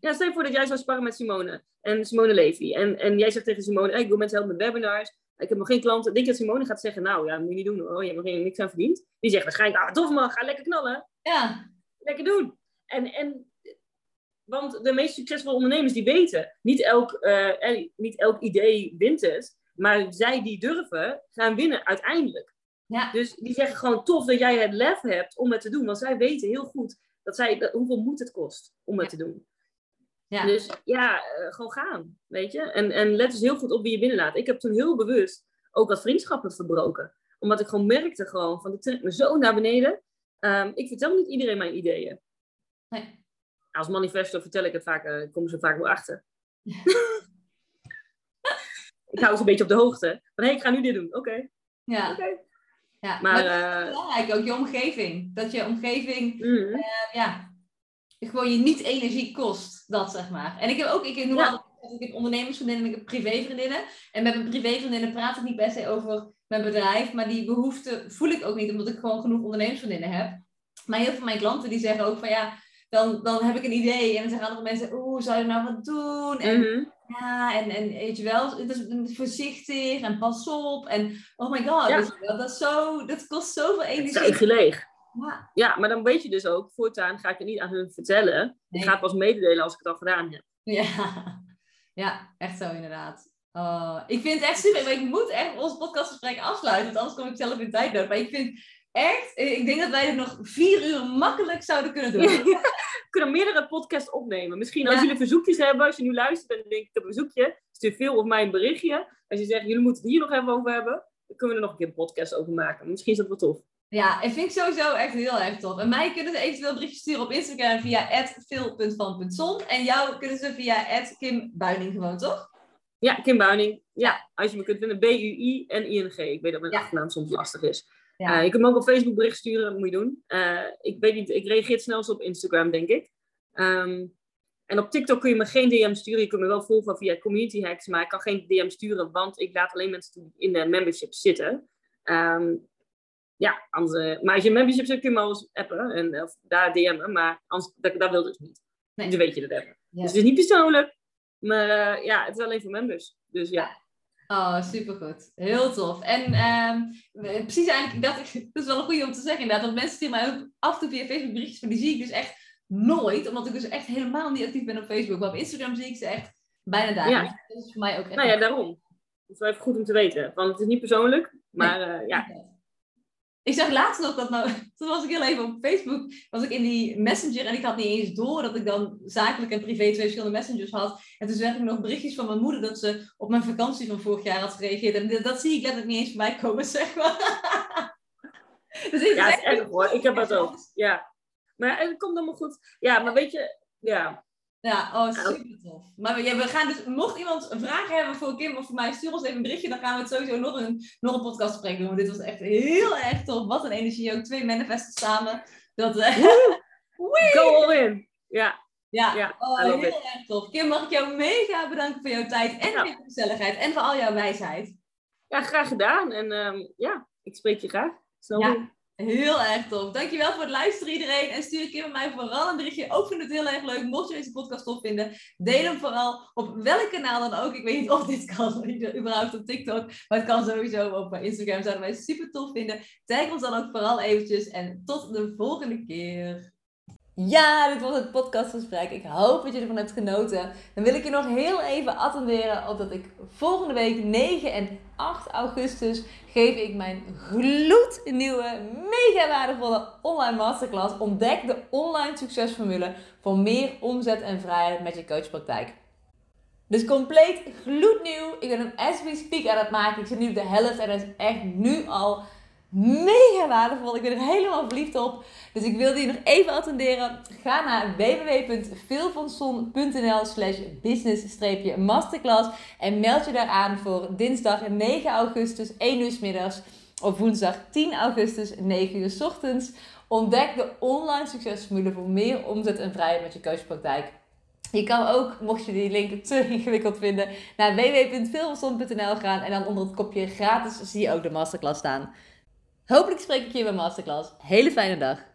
Ja, stel je voor dat jij zou sparren met Simone en Simone Levy. En, en jij zegt tegen Simone, hey, ik wil mensen helpen met webinars. Ik heb nog geen klanten. Denk je dat Simone gaat zeggen, nou ja, dat moet je niet doen hoor. Je hebt nog geen, niks aan verdiend. Die zegt waarschijnlijk, ah tof man, ga lekker knallen. Ja. Lekker doen. En, en, want de meest succesvolle ondernemers die weten, niet elk, eh, niet elk idee wint het. Maar zij die durven, gaan winnen uiteindelijk. Ja. Dus die zeggen gewoon tof dat jij het lef hebt om het te doen. Want zij weten heel goed dat zij, dat, hoeveel moed het kost om het te doen. Ja. Dus ja, eh, gewoon gaan, weet je. En, en let dus heel goed op wie je binnenlaat. Ik heb toen heel bewust ook wat vriendschappen verbroken. Omdat ik gewoon merkte gewoon van, ik trek me zo naar beneden. Ehm, ik vertel niet iedereen mijn ideeën. Nee. Als manifesto vertel ik het vaak, uh, kom ze vaak wel achter. (laughs) ik hou ze een beetje op de hoogte. Van, hé, hey, ik ga nu dit doen. Oké. Ja. Oké. Ja, Maar, maar, dat is eh, belangrijk, ook je omgeving. Dat je omgeving Mhm. eh, ja, gewoon je niet energie kost, dat zeg maar. En ik heb ook, ik noem Ja. altijd, ik heb ondernemersvriendinnen en ik heb privévriendinnen. En met mijn privévriendinnen praat ik niet per se over mijn bedrijf, maar die behoefte voel ik ook niet, omdat ik gewoon genoeg ondernemersvriendinnen heb. Maar heel veel van mijn klanten die zeggen ook van ja, dan, dan heb ik een idee en dan zeggen andere mensen, oeh, zou je nou wat doen? En Mhm. Ja, en, en weet je wel, het is voorzichtig en pas op. En oh my god, Ja. weet je wel, dat, is zo, dat kost zoveel Het energie. je leeg. Ja, Ja, maar dan weet je dus ook, voortaan ga ik het niet aan hun vertellen. Ik Nee. ga het pas mededelen als ik het al gedaan heb. ja. (laughs) ja, echt zo inderdaad. Oh, ik vind het echt super, maar ik moet echt ons podcastgesprek afsluiten, want anders kom ik zelf in tijd nodig. Maar ik vind echt, ik denk dat wij dit nog vier uur makkelijk zouden kunnen doen. (laughs) We kunnen meerdere podcasts opnemen. Misschien als Ja. jullie verzoekjes hebben, als je nu luistert en denkt ik heb een verzoekje, stuur veel op mij een berichtje. Als je zegt jullie moeten het hier nog even over hebben, dan kunnen we er nog een keer een podcast over maken. Misschien is dat wel tof. Ja, en vind ik sowieso echt heel erg tof. En mij kunnen ze eventueel een berichtje sturen op Instagram via phil.van.zon. En jou kunnen ze via kimbuining gewoon, toch? Ja, Kim Buining. Ja, als je me kunt vinden, B-U-I en I-N-G. Ik weet dat mijn Ja. achternaam soms lastig is. Ja. Eh, je kunt me ook op Facebook bericht sturen, dat moet je doen. Eh, ik weet niet, ik reageer het snelst op Instagram, denk ik. Ehm, en op TikTok kun je me geen DM sturen. Je kunt me wel volgen via Community Hacks, maar ik kan geen DM sturen, want ik laat alleen mensen die in de membership zitten. Ehm, ja, anders, eh, maar als je een membership zit, kun je me wel eens appen en of daar DM'en, maar anders, dat, dat wil dus niet. Nee. Dus dan weet je dat. Ja. Dus het is niet persoonlijk, maar ja, het is alleen voor members. Dus ja. Oh, supergoed. Heel tof. En ehm, precies eigenlijk, dat, dat (laughs) is wel een goede om te zeggen inderdaad. Want mensen sturen mij ook af en toe via Facebook berichtjes, maar die zie ik dus echt nooit. Omdat ik dus echt helemaal niet actief ben op Facebook. Maar op Instagram zie ik ze echt bijna dagelijks. Ja. Dat is voor mij ook echt... Nou ja, daarom. Het is wel even goed om te weten. Want het is niet persoonlijk, maar eh, ja. Ik zag laatst nog dat nou, (laughs) toen was ik heel even op Facebook, was ik in die messenger en ik had niet eens door dat ik dan zakelijk en privé twee verschillende messengers had. En toen zag ik nog berichtjes van mijn moeder dat ze op mijn vakantie van vorig jaar had gereageerd. En dat, dat zie ik letterlijk niet eens voorbij komen, (laughs) zeg maar. dus ik Ja, het is hoor. Ik heb dat ook. Ja. Maar het komt allemaal goed. Ja, maar weet je, ja. Ja, oh, super tof. Maar we, ja, we gaan dus, mocht iemand vragen hebben voor Kim of voor mij, stuur ons even een berichtje. Dan gaan we het sowieso nog een, nog een podcastgesprek doen. Want dit was echt heel erg tof. Wat een energie. Ook twee manifesten samen. Dat, eh! (laughs) Go all in. Ja, Ja, Ja, oh, heel it. erg tof. Kim, mag ik jou mega bedanken voor jouw tijd en Ja. voor je gezelligheid en voor al jouw wijsheid. ja graag gedaan. En ehm, ja, ik spreek je graag. Snel Ja. Heel erg tof. Dankjewel voor het luisteren iedereen. En stuur Kim en mij vooral een berichtje. Ook vind het heel erg leuk. Mocht je deze podcast tof vinden, deel hem vooral op welk kanaal dan ook. Ik weet niet of dit kan, (laughs) überhaupt op TikTok. Maar het kan sowieso op Instagram. Zouden wij super tof vinden. Tag ons dan ook vooral eventjes. En tot de volgende keer. Ja, dit was het podcastgesprek. Ik hoop dat je ervan hebt genoten. Dan wil ik je nog heel even attenderen op dat ik volgende week 9 en 8 augustus geef ik mijn gloednieuwe, mega waardevolle online masterclass. Ontdek de online succesformule voor meer omzet en vrijheid met je coachpraktijk. Dus compleet gloednieuw. Ik ben hem as we speak aan het maken. Ik zit nu op de helft en dat is echt nu al mega waardevol. Ik ben er helemaal verliefd op. Dus ik wilde je nog even attenderen. Ga naar www.veelvanson.nl slash business-masterclass en meld je daar aan voor dinsdag 9 augustus 1 uur middags of woensdag 10 augustus 9 uur 's ochtends. Ontdek de online succesformule voor meer omzet en vrijheid met je coachpraktijk. Je kan ook, mocht je die link te ingewikkeld vinden, naar www.veelvanson.nl gaan en dan onder het kopje gratis zie je ook de masterclass staan. Hopelijk spreek ik je bij masterclass. Hele fijne dag.